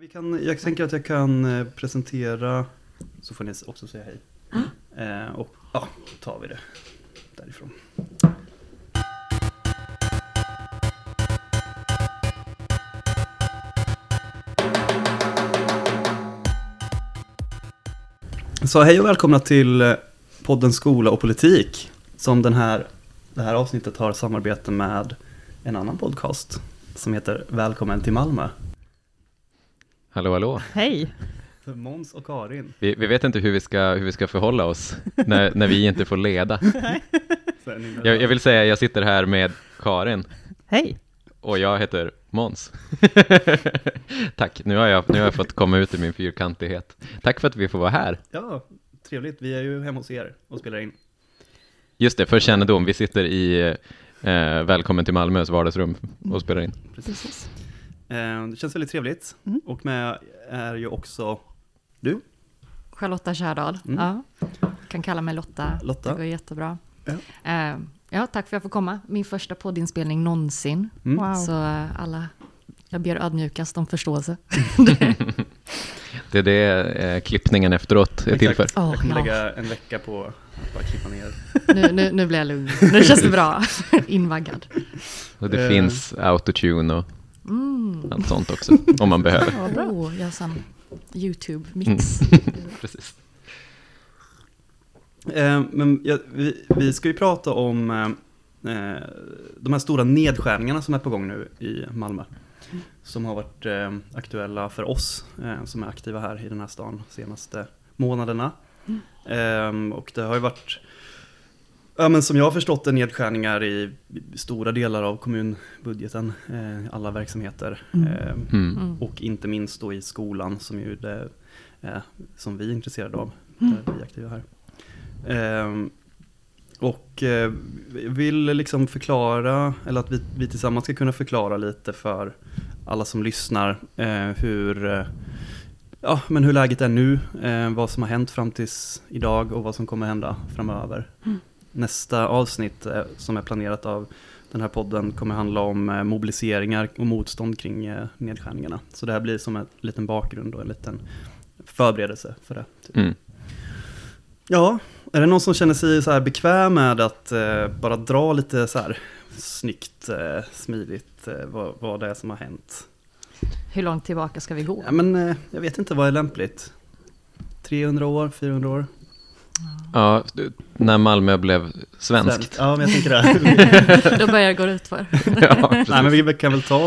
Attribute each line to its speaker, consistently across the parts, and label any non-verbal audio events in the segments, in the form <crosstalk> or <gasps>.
Speaker 1: Vi kan, jag tänker att jag kan eh, presentera, så får ni också säga hej. Eh, och ja, då tar vi det därifrån. Så hej och välkomna till eh, podden Skola och politik. Som den här, det här avsnittet har samarbete med en annan podcast som heter Välkommen till Malmö.
Speaker 2: Hallå, hallå.
Speaker 3: Hej!
Speaker 1: För Måns och Karin.
Speaker 2: Vi, vi vet inte hur vi ska, hur vi ska förhålla oss när, när vi inte får leda. Jag, jag vill säga, jag sitter här med Karin
Speaker 3: Hej!
Speaker 2: och jag heter Måns. <laughs> Tack, nu har, jag, nu har jag fått komma ut i min fyrkantighet. Tack för att vi får vara här.
Speaker 1: Ja, trevligt. Vi är ju hemma hos er och spelar in.
Speaker 2: Just det, för kännedom, vi sitter i eh, Välkommen till Malmös vardagsrum och spelar in.
Speaker 1: Precis. Eh, det känns väldigt trevligt.
Speaker 3: Mm.
Speaker 1: Och med är ju också du,
Speaker 3: Charlotta Kärdal.
Speaker 1: Mm.
Speaker 3: Ja. Kan kalla mig Lotta.
Speaker 1: Lotta.
Speaker 3: Det går jättebra.
Speaker 1: Ja.
Speaker 3: Eh, ja, tack för att jag får komma. Min första poddinspelning någonsin.
Speaker 1: Mm.
Speaker 3: Så eh, alla, jag ber ödmjukast om förståelse. <laughs>
Speaker 2: Det är det eh, klippningen efteråt är till för.
Speaker 3: Åh,
Speaker 1: jag kommer
Speaker 3: ja.
Speaker 1: lägga en vecka på att bara klippa ner.
Speaker 3: Nu, nu, nu blir jag lugn. Nu känns det bra. <laughs> Invaggad.
Speaker 2: Och det
Speaker 1: Eh.
Speaker 2: finns autotune och
Speaker 3: Mm.
Speaker 2: allt sånt också, om man behöver.
Speaker 3: Oh, jag har YouTube-mix. <laughs>
Speaker 2: Precis.
Speaker 1: Eh, men ja, vi, vi ska ju prata om eh, eh, de här stora nedskärningarna som är på gång nu i Malmö. Som har varit eh, aktuella för oss eh, som är aktiva här i den här stan de senaste månaderna. Eh, och det har ju varit, ja, men som jag har förstått det, nedskärningar i stora delar av kommunbudgeten, eh, alla verksamheter.
Speaker 3: Mm.
Speaker 1: Eh,
Speaker 2: Mm.
Speaker 1: Och inte minst då i skolan som ju det är som vi är intresserade av,
Speaker 3: Mm.
Speaker 1: där vi är aktiva här. Och eh, vi vill liksom förklara, eller att vi, vi tillsammans ska kunna förklara lite för alla som lyssnar eh, hur, eh, ja, men hur läget är nu, eh, vad som har hänt fram tills idag och vad som kommer hända framöver.
Speaker 3: Mm.
Speaker 1: Nästa avsnitt eh, som är planerat av den här podden kommer handla om eh, mobiliseringar och motstånd kring eh, nedskärningarna. Så det här blir som en liten bakgrund och en liten förberedelse för det. Typ.
Speaker 2: Mm.
Speaker 1: Ja, är det någon som känner sig så här bekväm med att eh, bara dra lite så här snyggt, eh, smidigt eh, vad, vad det är som har hänt?
Speaker 3: Hur långt tillbaka ska vi gå?
Speaker 1: Ja, men eh, jag vet inte vad är lämpligt. 300 år, 400 år?
Speaker 2: Ja, när Malmö blev svenskt.
Speaker 1: Ja, men jag tänker det. <laughs>
Speaker 3: Då börjar det gå ut för. <laughs>
Speaker 2: ja, precis.
Speaker 1: Nej, men vi kan väl ta,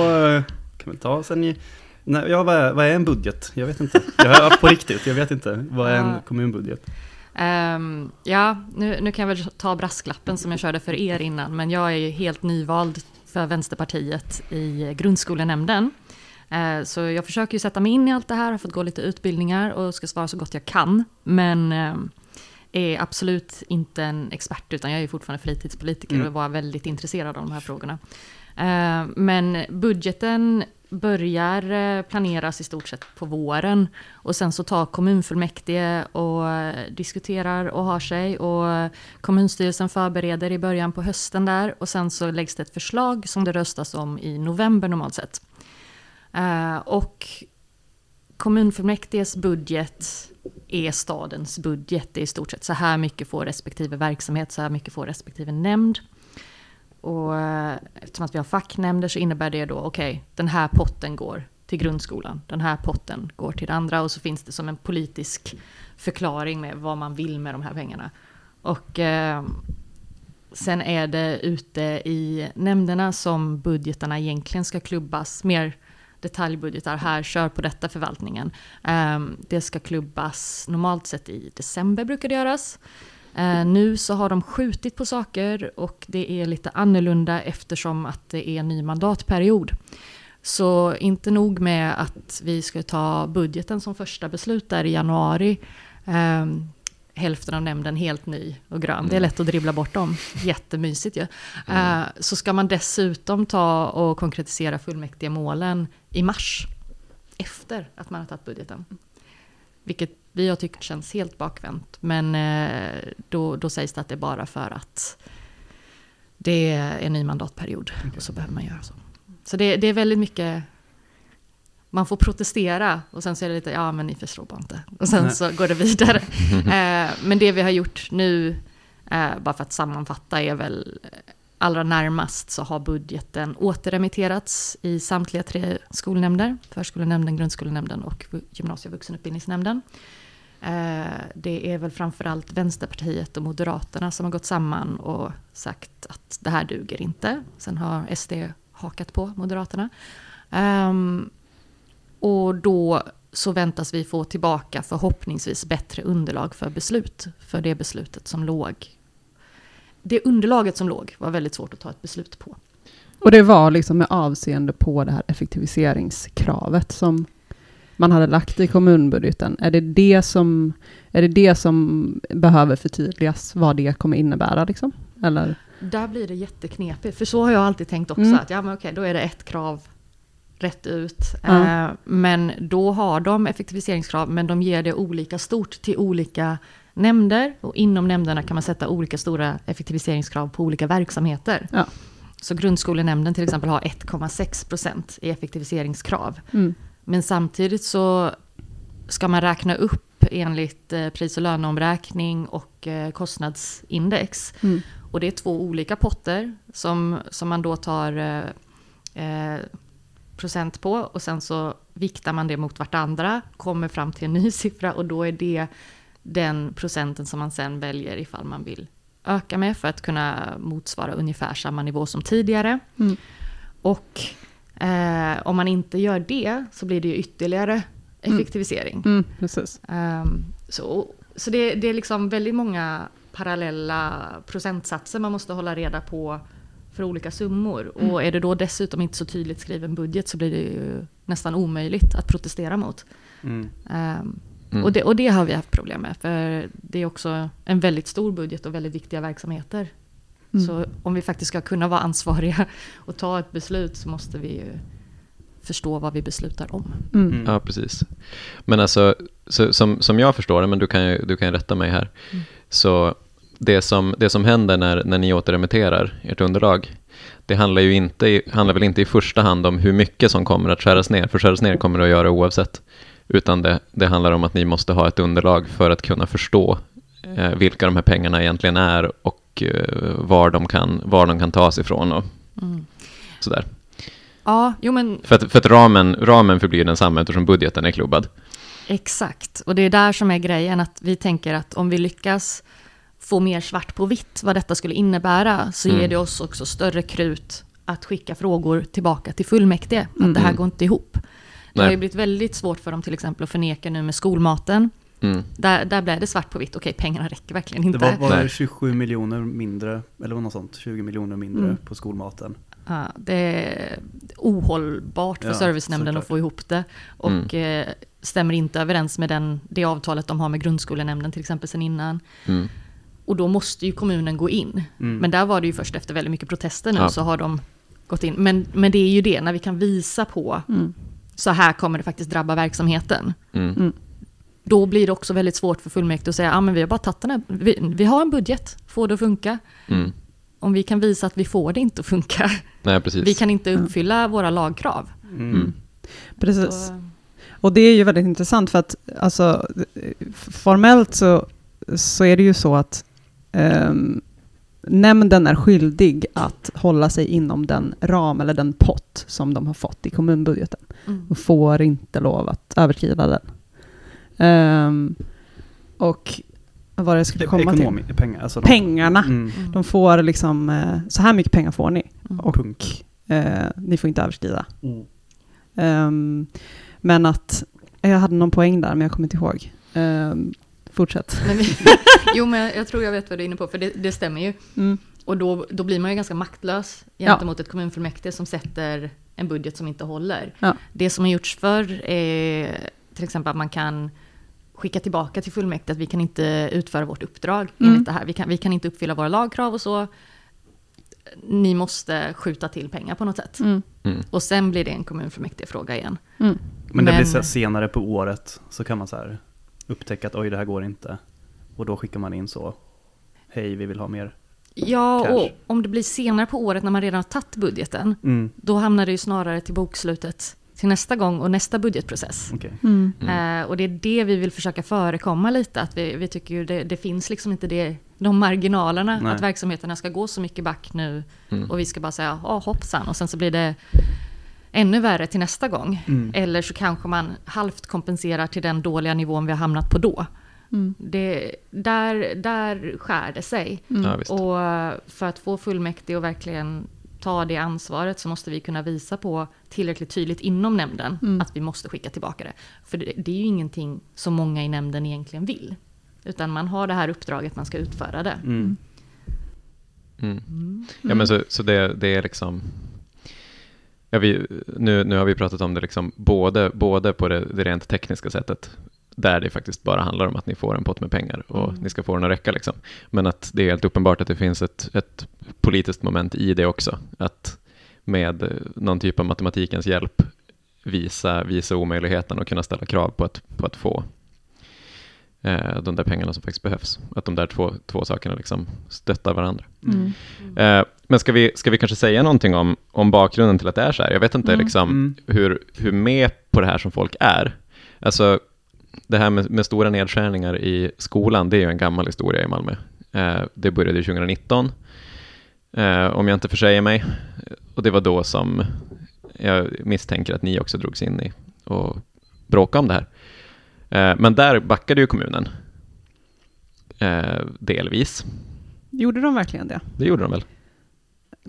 Speaker 1: kan väl ta sen i, nej, ja, vad, är, vad är en budget? Jag vet inte. Jag, på riktigt, jag vet inte. Vad är en
Speaker 3: Ja.
Speaker 1: kommunbudget?
Speaker 3: Ehm, ja, nu, nu kan jag väl ta brasklappen som jag körde för er innan, men jag är ju helt nyvald för Vänsterpartiet i grundskolenämnden. Eh, så jag försöker ju sätta mig in i allt det här, har fått gå lite utbildningar och ska svara så gott jag kan. Men ehm, är absolut inte en expert, utan jag är fortfarande fritidspolitiker
Speaker 1: Mm.
Speaker 3: och var väldigt intresserad av de här frågorna. Eh, Men budgeten börjar eh, planeras i stort sett på våren och sen så tar kommunfullmäktige och diskuterar och har sig och kommunstyrelsen förbereder i början på hösten där och sen så läggs det ett förslag som det röstas om i november normalt sett. Eh, Och kommunfullmäktiges budget är stadens budget. Det är i stort sett så här mycket får respektive verksamhet, så här mycket får respektive nämnd. Och eh, eftersom att vi har facknämnder så innebär det då, okej, den här potten går till grundskolan, den här potten går till det andra och så finns det som en politisk förklaring med vad man vill med de här pengarna. Och eh, sen är det ute i nämnderna som budgetarna egentligen ska klubbas, mer detaljbudgetar, här kör på detta förvaltningen. Ehm, det ska klubbas normalt sett i december brukar det göras. Ehm, nu så har de skjutit på saker och det är lite annorlunda eftersom att det är en ny mandatperiod. Så inte nog med att vi ska ta budgeten som första beslut där i januari. Ehm, Hälften av nämnden helt ny och grön. Det är lätt att dribbla bort dem. Jättemysigt ju. Eh, så ska man dessutom ta och konkretisera fullmäktige målen i mars. Efter att man har tagit budgeten. Vilket vi har tyckt känns helt bakvänt. Men eh, då, då sägs det att det är bara för att det är en ny mandatperiod. Och så behöver man göra så. Så det, det är väldigt mycket man får protestera och sen så är det lite, ja men ni förstår bara inte. Och sen
Speaker 1: Nej.
Speaker 3: så går det vidare. <laughs> eh, men det vi har gjort nu, eh, bara för att sammanfatta, är väl eh, allra närmast så har budgeten återremitterats i samtliga tre skolnämnder. Förskolenämnden, grundskolenämnden och gymnasie och vuxenutbildningsnämnden. Eh, det är väl framförallt Vänsterpartiet och Moderaterna som har gått samman och sagt att det här duger inte. Sen har SD hakat på Moderaterna. Ehm, och då så väntas vi få tillbaka förhoppningsvis bättre underlag för beslut. För det beslutet som låg. Det underlaget som låg var väldigt svårt att ta ett beslut på.
Speaker 4: Och det var liksom med avseende på det här effektiviseringskravet som man hade lagt i kommunbudgeten. Är det det som, är det, det som behöver förtydligas, vad det kommer innebära? Liksom? Eller?
Speaker 3: Där blir det jätteknepigt, för så har jag alltid tänkt också,
Speaker 4: Mm.
Speaker 3: att ja men okej, då är det ett krav rätt ut.
Speaker 4: Ja.
Speaker 3: Eh, men då har de effektiviseringskrav, men de ger det olika stort till olika nämnder. Och inom nämnderna kan man sätta olika stora effektiviseringskrav på olika verksamheter.
Speaker 4: Ja.
Speaker 3: Så grundskolenämnden till exempel har 1,6 procent i effektiviseringskrav.
Speaker 4: Mm.
Speaker 3: Men samtidigt så ska man räkna upp enligt eh, pris och löneomräkning och eh, kostnadsindex.
Speaker 4: Mm.
Speaker 3: Och det är två olika potter som, som man då tar eh, eh, procent på och sen så viktar man det mot vartandra, kommer fram till en ny <laughs> siffra och då är det den procenten som man sen väljer ifall man vill öka med för att kunna motsvara ungefär samma nivå som tidigare.
Speaker 4: Mm.
Speaker 3: Och eh, om man inte gör det så blir det ju ytterligare effektivisering.
Speaker 4: Mm, precis.
Speaker 3: Ehm, så så det, det är liksom väldigt många parallella procentsatser man måste hålla reda på för olika summor.
Speaker 4: Mm.
Speaker 3: Och är det då dessutom inte så tydligt skriven budget så blir det ju nästan omöjligt att protestera mot.
Speaker 1: Mm.
Speaker 3: Ehm,
Speaker 2: Mm.
Speaker 3: och, det, och det har vi haft problem med, för det är också en väldigt stor budget och väldigt viktiga verksamheter.
Speaker 4: Mm.
Speaker 3: Så om vi faktiskt ska kunna vara ansvariga <laughs> och ta ett beslut så måste vi ju förstå vad vi beslutar om.
Speaker 4: Mm.
Speaker 1: Mm.
Speaker 2: Ja, precis. Men alltså, så, som, som jag förstår det, men du kan ju, du kan ju rätta mig här,
Speaker 3: Mm.
Speaker 2: så det som, det som händer när, när ni återremitterar ert underlag, det handlar ju inte, handlar väl inte i första hand om hur mycket som kommer att skäras ner, för skäras ner kommer det att göra oavsett, utan det, det handlar om att ni måste ha ett underlag för att kunna förstå eh, vilka de här pengarna egentligen är och eh, var, de kan, var de kan tas ifrån och
Speaker 3: Mm.
Speaker 2: sådär.
Speaker 3: Ja, jo men
Speaker 2: För att, för att ramen, ramen förblir densamma eftersom budgeten är klubbad.
Speaker 3: Exakt, och det är där som är grejen, att vi tänker att om vi lyckas få mer svart på vitt vad detta skulle innebära, så
Speaker 2: Mm.
Speaker 3: ger det oss också större krut att skicka frågor tillbaka till fullmäktige. Att det här
Speaker 2: Mm.
Speaker 3: går inte ihop. Det har
Speaker 2: Nej.
Speaker 3: ju blivit väldigt svårt för dem till exempel att förneka nu med skolmaten.
Speaker 2: Mm.
Speaker 3: Där, där blev det svart på vitt, okej pengarna räcker verkligen
Speaker 1: Det
Speaker 3: inte.
Speaker 1: var, var det
Speaker 2: Nej.
Speaker 1: 27 miljoner mindre, eller något sånt, 20 miljoner mindre
Speaker 4: Mm.
Speaker 1: på skolmaten.
Speaker 3: Ja, det är ohållbart för
Speaker 1: Ja,
Speaker 3: servicenämnden
Speaker 1: såklart.
Speaker 3: att få ihop det. Och eh, stämmer inte överens med den, det avtalet de har med grundskolenämnden till exempel sen innan.
Speaker 2: Mm.
Speaker 3: Och då måste ju kommunen gå in.
Speaker 1: Mm.
Speaker 3: Men där var det ju först efter väldigt mycket protester nu
Speaker 2: Ja.
Speaker 3: så har de gått in. Men, men det är ju det, när vi kan visa på
Speaker 4: Mm.
Speaker 3: så här kommer det faktiskt drabba verksamheten.
Speaker 2: Mm.
Speaker 3: Då blir det också väldigt svårt för fullmäktige att säga, ja ah, men vi har bara tagit den här, vi, vi har en budget, får det att funka.
Speaker 2: Mm.
Speaker 3: Om vi kan visa att vi får det inte att funka,
Speaker 2: Nej, precis.
Speaker 3: vi kan inte uppfylla våra lagkrav.
Speaker 1: Mm.
Speaker 2: Mm.
Speaker 4: Precis.
Speaker 3: Så,
Speaker 4: Och det är ju väldigt intressant för att alltså, formellt så, så är det ju så att ehm, nämnden är skyldig att hålla sig inom den ram eller den pott som de har fått i kommunbudgeten
Speaker 3: mm.
Speaker 4: och får inte lov att överkrida den. Ehm, och vad var det jag skulle komma till?
Speaker 1: Pengar. Alltså de,
Speaker 4: Pengarna.
Speaker 1: Mm.
Speaker 3: Mm.
Speaker 4: De får liksom, eh, så här mycket pengar får ni
Speaker 3: Mm.
Speaker 4: och eh, ni får inte överskrida.
Speaker 1: Mm.
Speaker 4: Ehm, men att, jag hade någon poäng där men jag kommer inte ihåg. Ehm, fortsätt.
Speaker 3: Men <laughs> jo, men jag tror jag vet vad du är inne på, för det, det stämmer ju.
Speaker 4: Mm.
Speaker 3: Och då, då blir man ju ganska maktlös
Speaker 4: Ja.
Speaker 3: gentemot ett kommunfullmäktige som sätter en budget som inte håller.
Speaker 4: Ja.
Speaker 3: Det som har gjorts förr är till exempel att man kan skicka tillbaka till fullmäktige att vi kan inte utföra vårt uppdrag
Speaker 4: Mm.
Speaker 3: enligt det här. Vi kan, vi kan inte uppfylla våra lagkrav och så. Ni måste skjuta till pengar på något sätt.
Speaker 4: Mm.
Speaker 2: Mm.
Speaker 3: Och sen blir det en kommunfullmäktigefråga igen.
Speaker 4: Mm.
Speaker 1: Men det
Speaker 3: Men-
Speaker 1: blir senare på året så kan man så här upptäcka att oj det här går inte. Och då skickar man in så, hej vi vill ha mer.
Speaker 3: Ja,
Speaker 1: Cash.
Speaker 3: och om det blir senare på året när man redan har tagit budgeten,
Speaker 1: Mm.
Speaker 3: då hamnar det ju snarare till bokslutet till nästa gång och nästa budgetprocess.
Speaker 1: Okej.
Speaker 4: Mm.
Speaker 2: Mm.
Speaker 3: Eh, och det är det vi vill försöka förekomma lite, att vi, vi tycker ju det, det finns liksom inte det, de marginalerna,
Speaker 1: Nej.
Speaker 3: att verksamheterna ska gå så mycket back nu
Speaker 2: Mm.
Speaker 3: och vi ska bara säga ja hoppsan och sen så blir det ännu värre till nästa gång.
Speaker 1: Mm.
Speaker 3: Eller så kanske man halvt kompenserar till den dåliga nivån vi har hamnat på då.
Speaker 4: Mm.
Speaker 3: Det, där, där skär det sig.
Speaker 4: Mm.
Speaker 2: Ja.
Speaker 3: Och för att få fullmäktige att verkligen ta det ansvaret så måste vi kunna visa på tillräckligt tydligt inom nämnden
Speaker 4: Mm.
Speaker 3: att vi måste skicka tillbaka det. För det, det är ju ingenting som många i nämnden egentligen vill. Utan man har det här uppdraget, man ska utföra det.
Speaker 1: Mm.
Speaker 2: Mm.
Speaker 3: Mm.
Speaker 2: Ja, men så, så det, det är liksom... Ja, vi, nu, nu har vi pratat om det liksom både, både på det, det rent tekniska sättet, där det faktiskt bara handlar om att ni får en pott med pengar och
Speaker 3: Mm.
Speaker 2: ni ska få den att räcka. Liksom. Men att det är helt uppenbart att det finns ett, ett politiskt moment i det också. Att med eh, någon typ av matematikens hjälp visa, visa omöjligheten och kunna ställa krav på att, på att få eh, de där pengarna som faktiskt behövs. Att de där två, två sakerna liksom stöttar varandra.
Speaker 4: Mm.
Speaker 2: Eh, men ska vi, ska vi kanske säga någonting om, om bakgrunden till att det är så här? Jag vet inte
Speaker 4: Mm.
Speaker 2: liksom,
Speaker 1: Mm.
Speaker 2: hur, hur med på det här som folk är. Alltså, det här med, med stora nedskärningar i skolan, det är ju en gammal historia i Malmö. Eh, det började 2019, eh, om jag inte försäger mig. Och det var då som jag misstänker att ni också drogs in i och bråkade om det här. Eh, men där backade ju kommunen. Eh, delvis.
Speaker 4: Gjorde de verkligen det?
Speaker 2: Det gjorde de väl?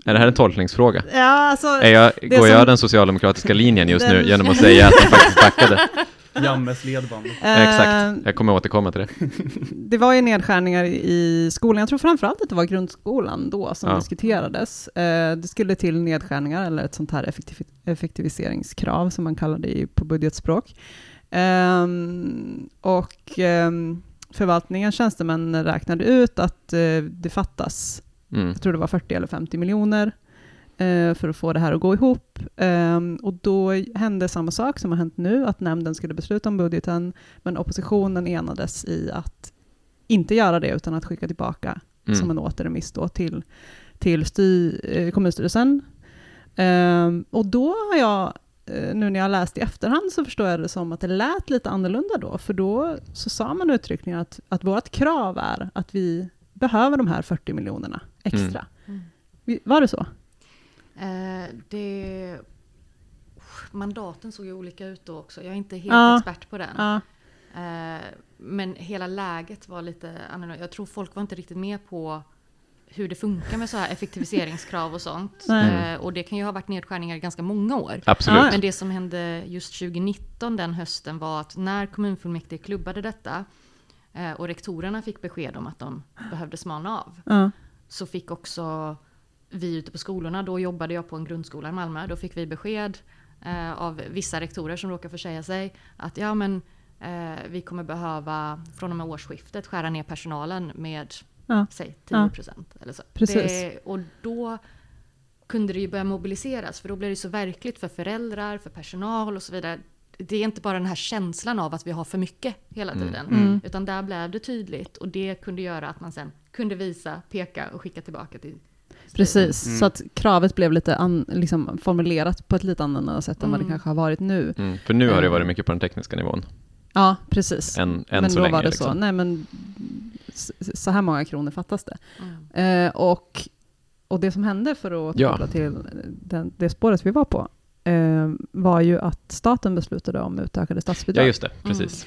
Speaker 2: Är det här en tolkningsfråga?
Speaker 4: Ja, alltså...
Speaker 2: Är jag,
Speaker 4: det
Speaker 2: går jag
Speaker 4: som-
Speaker 2: den socialdemokratiska linjen just nu
Speaker 4: Den-
Speaker 2: genom att säga att de faktiskt backade? <laughs>
Speaker 1: Jammes ledband.
Speaker 2: Exakt, jag kommer återkomma till det.
Speaker 4: Det var ju nedskärningar i skolan. Jag tror framförallt att det var grundskolan då som
Speaker 2: Ja.
Speaker 4: diskuterades. Eh, Det skulle till nedskärningar, eller ett sånt här effektiv- effektiviseringskrav som man kallar det i- på budgetspråk. Ehm, Och ehm, förvaltningens tjänstemän räknade ut att eh, det fattas
Speaker 2: Mm.
Speaker 4: jag tror det var 40 eller 50 miljoner eh, för att få det här att gå ihop. Ehm, och då hände samma sak som har hänt nu, att nämnden skulle besluta om budgeten, men oppositionen enades i att inte göra det, utan att skicka tillbaka som
Speaker 2: Mm.
Speaker 4: en återremiss då till, till sty, eh, kommunstyrelsen. Och då har jag, nu när jag har läst i efterhand, så förstår jag det som att det lät lite annorlunda då, för då så sa man uttryckligen att, att vårt krav är att vi behöver de här 40 miljonerna extra.
Speaker 3: Mm.
Speaker 4: Vi- Var det så?
Speaker 3: Eh, det, mandaten såg ju olika ut då också. Jag är inte helt
Speaker 4: Ja.
Speaker 3: expert på den.
Speaker 4: Ja.
Speaker 3: Eh, men hela läget var lite annorlunda. Jag tror folk var inte riktigt med på hur det funkar med så här effektiviseringskrav och sånt. Eh, och det kan ju ha varit nedskärningar i ganska många år.
Speaker 2: Absolut.
Speaker 3: Men det som hände just 2019 den hösten var att när kommunfullmäktige klubbade detta eh, och rektorerna fick besked om att de behövde smalna av
Speaker 4: Ja.
Speaker 3: så fick också vi ute på skolorna, då jobbade jag på en grundskola i Malmö, då fick vi besked eh, av vissa rektorer som råkar försäga sig att ja men vi kommer behöva från och med årsskiftet skära ner personalen med
Speaker 4: Ja.
Speaker 3: säg 10 procent. Eller så.
Speaker 4: Precis.
Speaker 3: Det, och då kunde det ju börja mobiliseras för då blev det så verkligt för föräldrar, för personal och så vidare. Det är inte bara den här känslan av att vi har för mycket hela
Speaker 2: Mm.
Speaker 3: tiden.
Speaker 4: Mm.
Speaker 3: Utan där blev det tydligt och det kunde göra att man sen kunde visa, peka och skicka tillbaka till
Speaker 4: Precis,
Speaker 1: Mm.
Speaker 4: så att kravet blev lite an, liksom formulerat på ett lite annorlunda sätt än vad det
Speaker 3: Mm.
Speaker 4: kanske har varit nu.
Speaker 2: Mm. För nu har det
Speaker 4: Eh.
Speaker 2: varit mycket på den tekniska nivån.
Speaker 4: Ja, precis.
Speaker 2: Än, än
Speaker 4: men
Speaker 2: så
Speaker 4: då
Speaker 2: länge.
Speaker 4: var det
Speaker 2: liksom.
Speaker 4: så. Nej, men så här många kronor fattas det.
Speaker 3: Mm.
Speaker 4: Eh, och, och det som hände, för att
Speaker 2: Ja.
Speaker 4: återkoppla till den, det spåret vi var på, eh, var ju att staten beslutade om utökade statsbidrag.
Speaker 2: Ja, just det. Precis.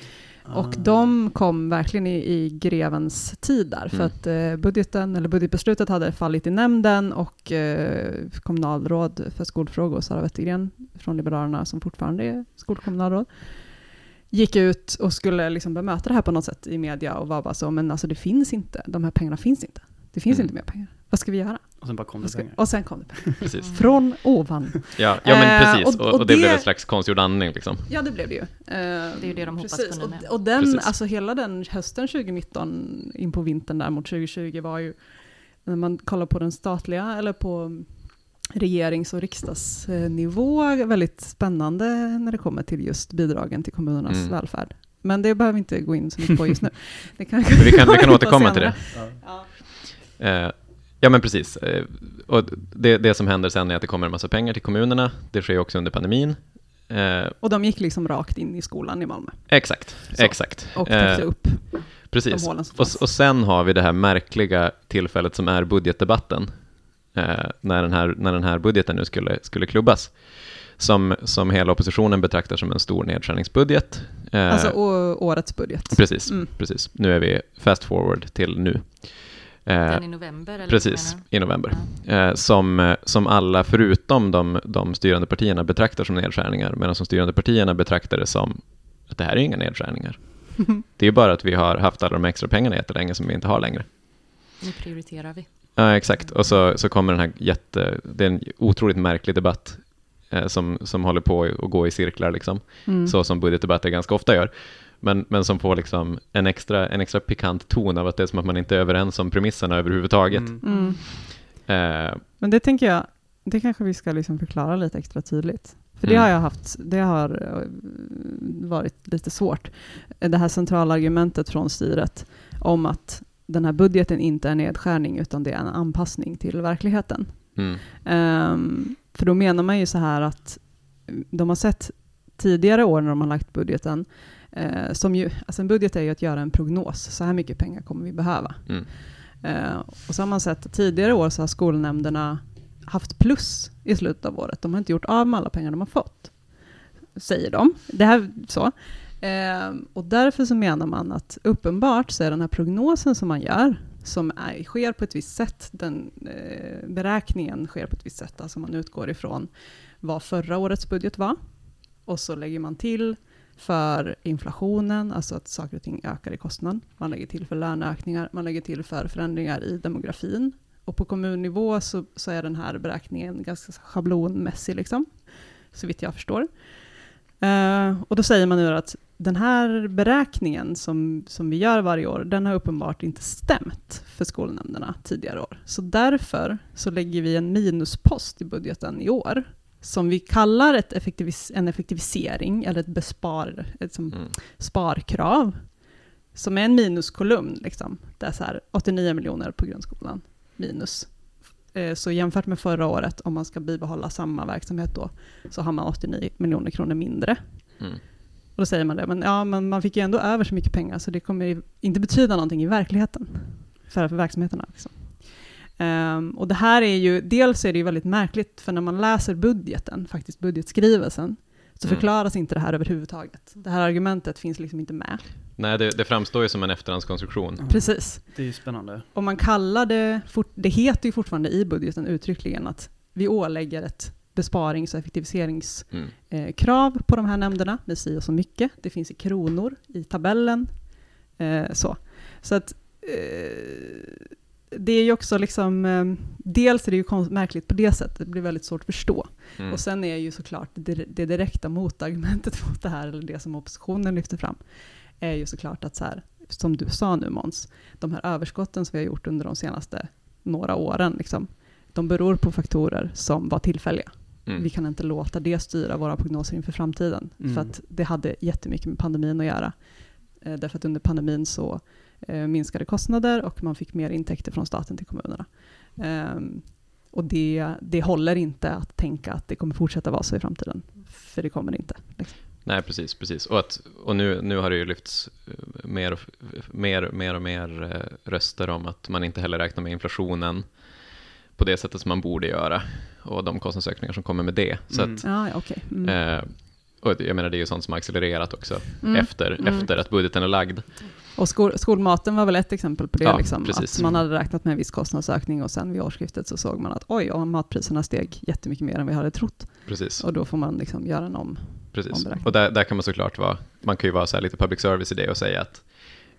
Speaker 4: Och de kom verkligen i, i grevens tid där, för
Speaker 2: Mm.
Speaker 4: att eh, budgeten, eller budgetbeslutet hade fallit i nämnden och eh, kommunalråd för skolfrågor, Sara Wettergren från Liberalerna, som fortfarande är skolkommunalråd, gick ut och skulle liksom bemöta det här på något sätt i media och var bara så, men alltså det finns inte, de här pengarna finns inte. Det finns
Speaker 2: Mm.
Speaker 4: inte mer pengar. Vad ska vi göra?
Speaker 1: Och sen bara kom det
Speaker 4: ska,
Speaker 1: pengar.
Speaker 4: och sen kom det pengar. <laughs>
Speaker 2: precis.
Speaker 4: Från ovan.
Speaker 2: Ja, ja men
Speaker 4: Eh,
Speaker 2: precis.
Speaker 4: och-
Speaker 2: Och,
Speaker 4: och
Speaker 2: det,
Speaker 4: det-
Speaker 2: blev en slags konstgjord andning. Liksom.
Speaker 4: Ja, det blev det ju. det
Speaker 3: är ju det de hoppas på nu.
Speaker 4: Och, och den,
Speaker 2: Precis.
Speaker 4: alltså hela den hösten 2019 in på vintern där mot 2020 var ju, när man kollar på den statliga eller på regerings och riksdagsnivå, väldigt spännande när det kommer till just bidragen till kommunernas
Speaker 2: Mm.
Speaker 4: välfärd. Men det behöver vi inte gå in så mycket på just nu. <laughs> Det kan
Speaker 2: vi kan, vi kan <laughs> återkomma till det.
Speaker 1: Ja.
Speaker 4: Ja.
Speaker 2: Eh, ja, men precis. Eh, och det, det som händer sen är att det kommer en massa pengar till kommunerna. Det sker också under pandemin. Eh,
Speaker 4: Och de gick liksom rakt in i skolan i Malmö
Speaker 2: exakt,
Speaker 4: Så.
Speaker 2: exakt.
Speaker 4: och täckte upp
Speaker 2: Precis.
Speaker 4: de hålen som
Speaker 2: Och, och sen har vi det här märkliga tillfället som är budgetdebatten. Eh, när, den här, när den här budgeten nu skulle, skulle klubbas. Som, som hela oppositionen betraktar som en stor nedskärningsbudget. Eh,
Speaker 4: Alltså årets budget.
Speaker 2: precis,
Speaker 4: Mm.
Speaker 2: precis. Nu är vi fast forward till nu. Eh,
Speaker 3: Den i november? Eller
Speaker 2: Precis, i november. Eh, som, eh, som alla förutom de, de styrande partierna betraktar som nedskärningar, medan de styrande partierna betraktar det som att det här är inga nedskärningar. <laughs> Det är bara att vi har haft alla de extra pengarna jättelänge som vi inte har längre.
Speaker 3: Nu prioriterar vi.
Speaker 2: Ja, exakt. Och så, så kommer den här jätte... Det är en otroligt märklig debatt eh, som, som håller på att gå i cirklar, liksom.
Speaker 4: Mm.
Speaker 2: så som budgetdebatter ganska ofta gör. Men, men som får liksom en, extra, en extra pikant ton av att det är som att man inte är överens om premisserna överhuvudtaget.
Speaker 1: Mm.
Speaker 4: Mm.
Speaker 2: Eh,
Speaker 4: Men det tänker jag, det kanske vi ska liksom förklara lite extra tydligt. För det
Speaker 2: Mm.
Speaker 4: har jag haft, det har eh, varit lite svårt. Det här centrala argumentet från styret om att den här budgeten inte är nedskärning utan det är en anpassning till verkligheten.
Speaker 2: mm,
Speaker 4: Ehm, för då menar man ju så här att de har sett tidigare år när de har lagt budgeten, eh, som ju, alltså en budget är ju att göra en prognos, så här mycket pengar kommer vi behöva.
Speaker 2: mm,
Speaker 4: Eh, och så har man sett tidigare år så har skolnämnderna haft plus i slutet av året. De har inte gjort av med alla pengar de har fått, säger de. Det här, så. Eh, och därför så menar man att uppenbart så är den här prognosen som man gör, som är, sker på ett visst sätt, den eh, beräkningen sker på ett visst sätt, alltså man utgår ifrån vad förra årets budget var, och så lägger man till för inflationen, alltså att saker och ting ökar i kostnad. Man lägger till för löneökningar, man lägger till för förändringar i demografin. Och på kommunnivå så, så är den här beräkningen ganska schablonmässig, liksom, så vitt jag förstår. Eh, och då säger man nu att den här beräkningen som, som vi gör varje år, den har uppenbart inte stämt för skolnämnderna tidigare år. Så därför så lägger vi en minuspost i budgeten i år, som vi kallar ett effektivis- en effektivisering, eller ett, bespar, ett som
Speaker 2: mm,
Speaker 4: sparkrav, som är en minuskolumn. Liksom. Det är så här 89 miljoner på grundskolan, minus. Eh, Så jämfört med förra året, om man ska bibehålla samma verksamhet då, så har man 89 miljoner kronor mindre.
Speaker 2: mm.
Speaker 4: Och då säger man det, men, ja, men man fick ju ändå över så mycket pengar, så det kommer ju inte betyda någonting i verkligheten för, för verksamheterna. Liksom. Ehm, och det här är ju, dels är det ju väldigt märkligt, för när man läser budgeten, faktiskt budgetskrivelsen, så
Speaker 2: Mm.
Speaker 4: förklaras inte det här överhuvudtaget. Det här argumentet finns liksom inte med.
Speaker 2: Nej, det, det framstår ju som en efterhandskonstruktion.
Speaker 1: Ja.
Speaker 4: Precis.
Speaker 1: Det är ju spännande.
Speaker 4: Och man kallar det, det heter ju fortfarande i budgeten uttryckligen att vi ålägger ett besparings och effektiviseringskrav
Speaker 2: Mm.
Speaker 4: på de här nämnderna med si och så mycket. Det finns i kronor i tabellen. Eh, så. så att eh, det är ju också liksom, eh, dels är det ju märkligt på det sättet, det blir väldigt svårt att förstå.
Speaker 2: Mm.
Speaker 4: Och sen är ju såklart det, det direkta motargumentet <laughs> mot det här, eller det som oppositionen lyfter fram, är ju såklart att så här, som du sa nu Måns, de här överskotten som vi har gjort under de senaste några åren, liksom, de beror på faktorer som var tillfälliga.
Speaker 2: Mm.
Speaker 4: Vi kan inte låta det styra våra prognoser inför framtiden,
Speaker 1: Mm.
Speaker 4: för att det hade jättemycket med pandemin att göra. Eh, därför att under pandemin så eh, minskade kostnader och man fick mer intäkter från staten till kommunerna. Ehm, och det, det håller inte att tänka att det kommer fortsätta vara så i framtiden, för det kommer det inte. Liksom.
Speaker 2: Nej, precis, precis. Och, att, och nu, nu har det ju lyfts eh, mer och, mer, mer och mer eh, röster om att man inte heller räknar med inflationen på det sättet som man borde göra och de kostnadsökningar som kommer med det. Så
Speaker 1: Mm.
Speaker 2: att,
Speaker 4: Ja, ja, okej. Mm.
Speaker 2: eh, och jag menar, det är ju sånt som har accelererat också
Speaker 4: Mm.
Speaker 2: efter,
Speaker 4: Mm.
Speaker 2: efter att budgeten är lagd.
Speaker 4: Och skol, skolmaten var väl ett exempel på det.
Speaker 2: Ja,
Speaker 4: liksom, att man hade räknat med en viss kostnadsökning och sen vid årsskiftet så såg man att oj, ja, matpriserna steg jättemycket mer än vi hade trott.
Speaker 2: Precis.
Speaker 4: Och då får man liksom göra en om.
Speaker 2: Precis.
Speaker 4: omberäkning.
Speaker 2: Och där, där kan man såklart vara, man kan ju vara så här lite public service i det och säga att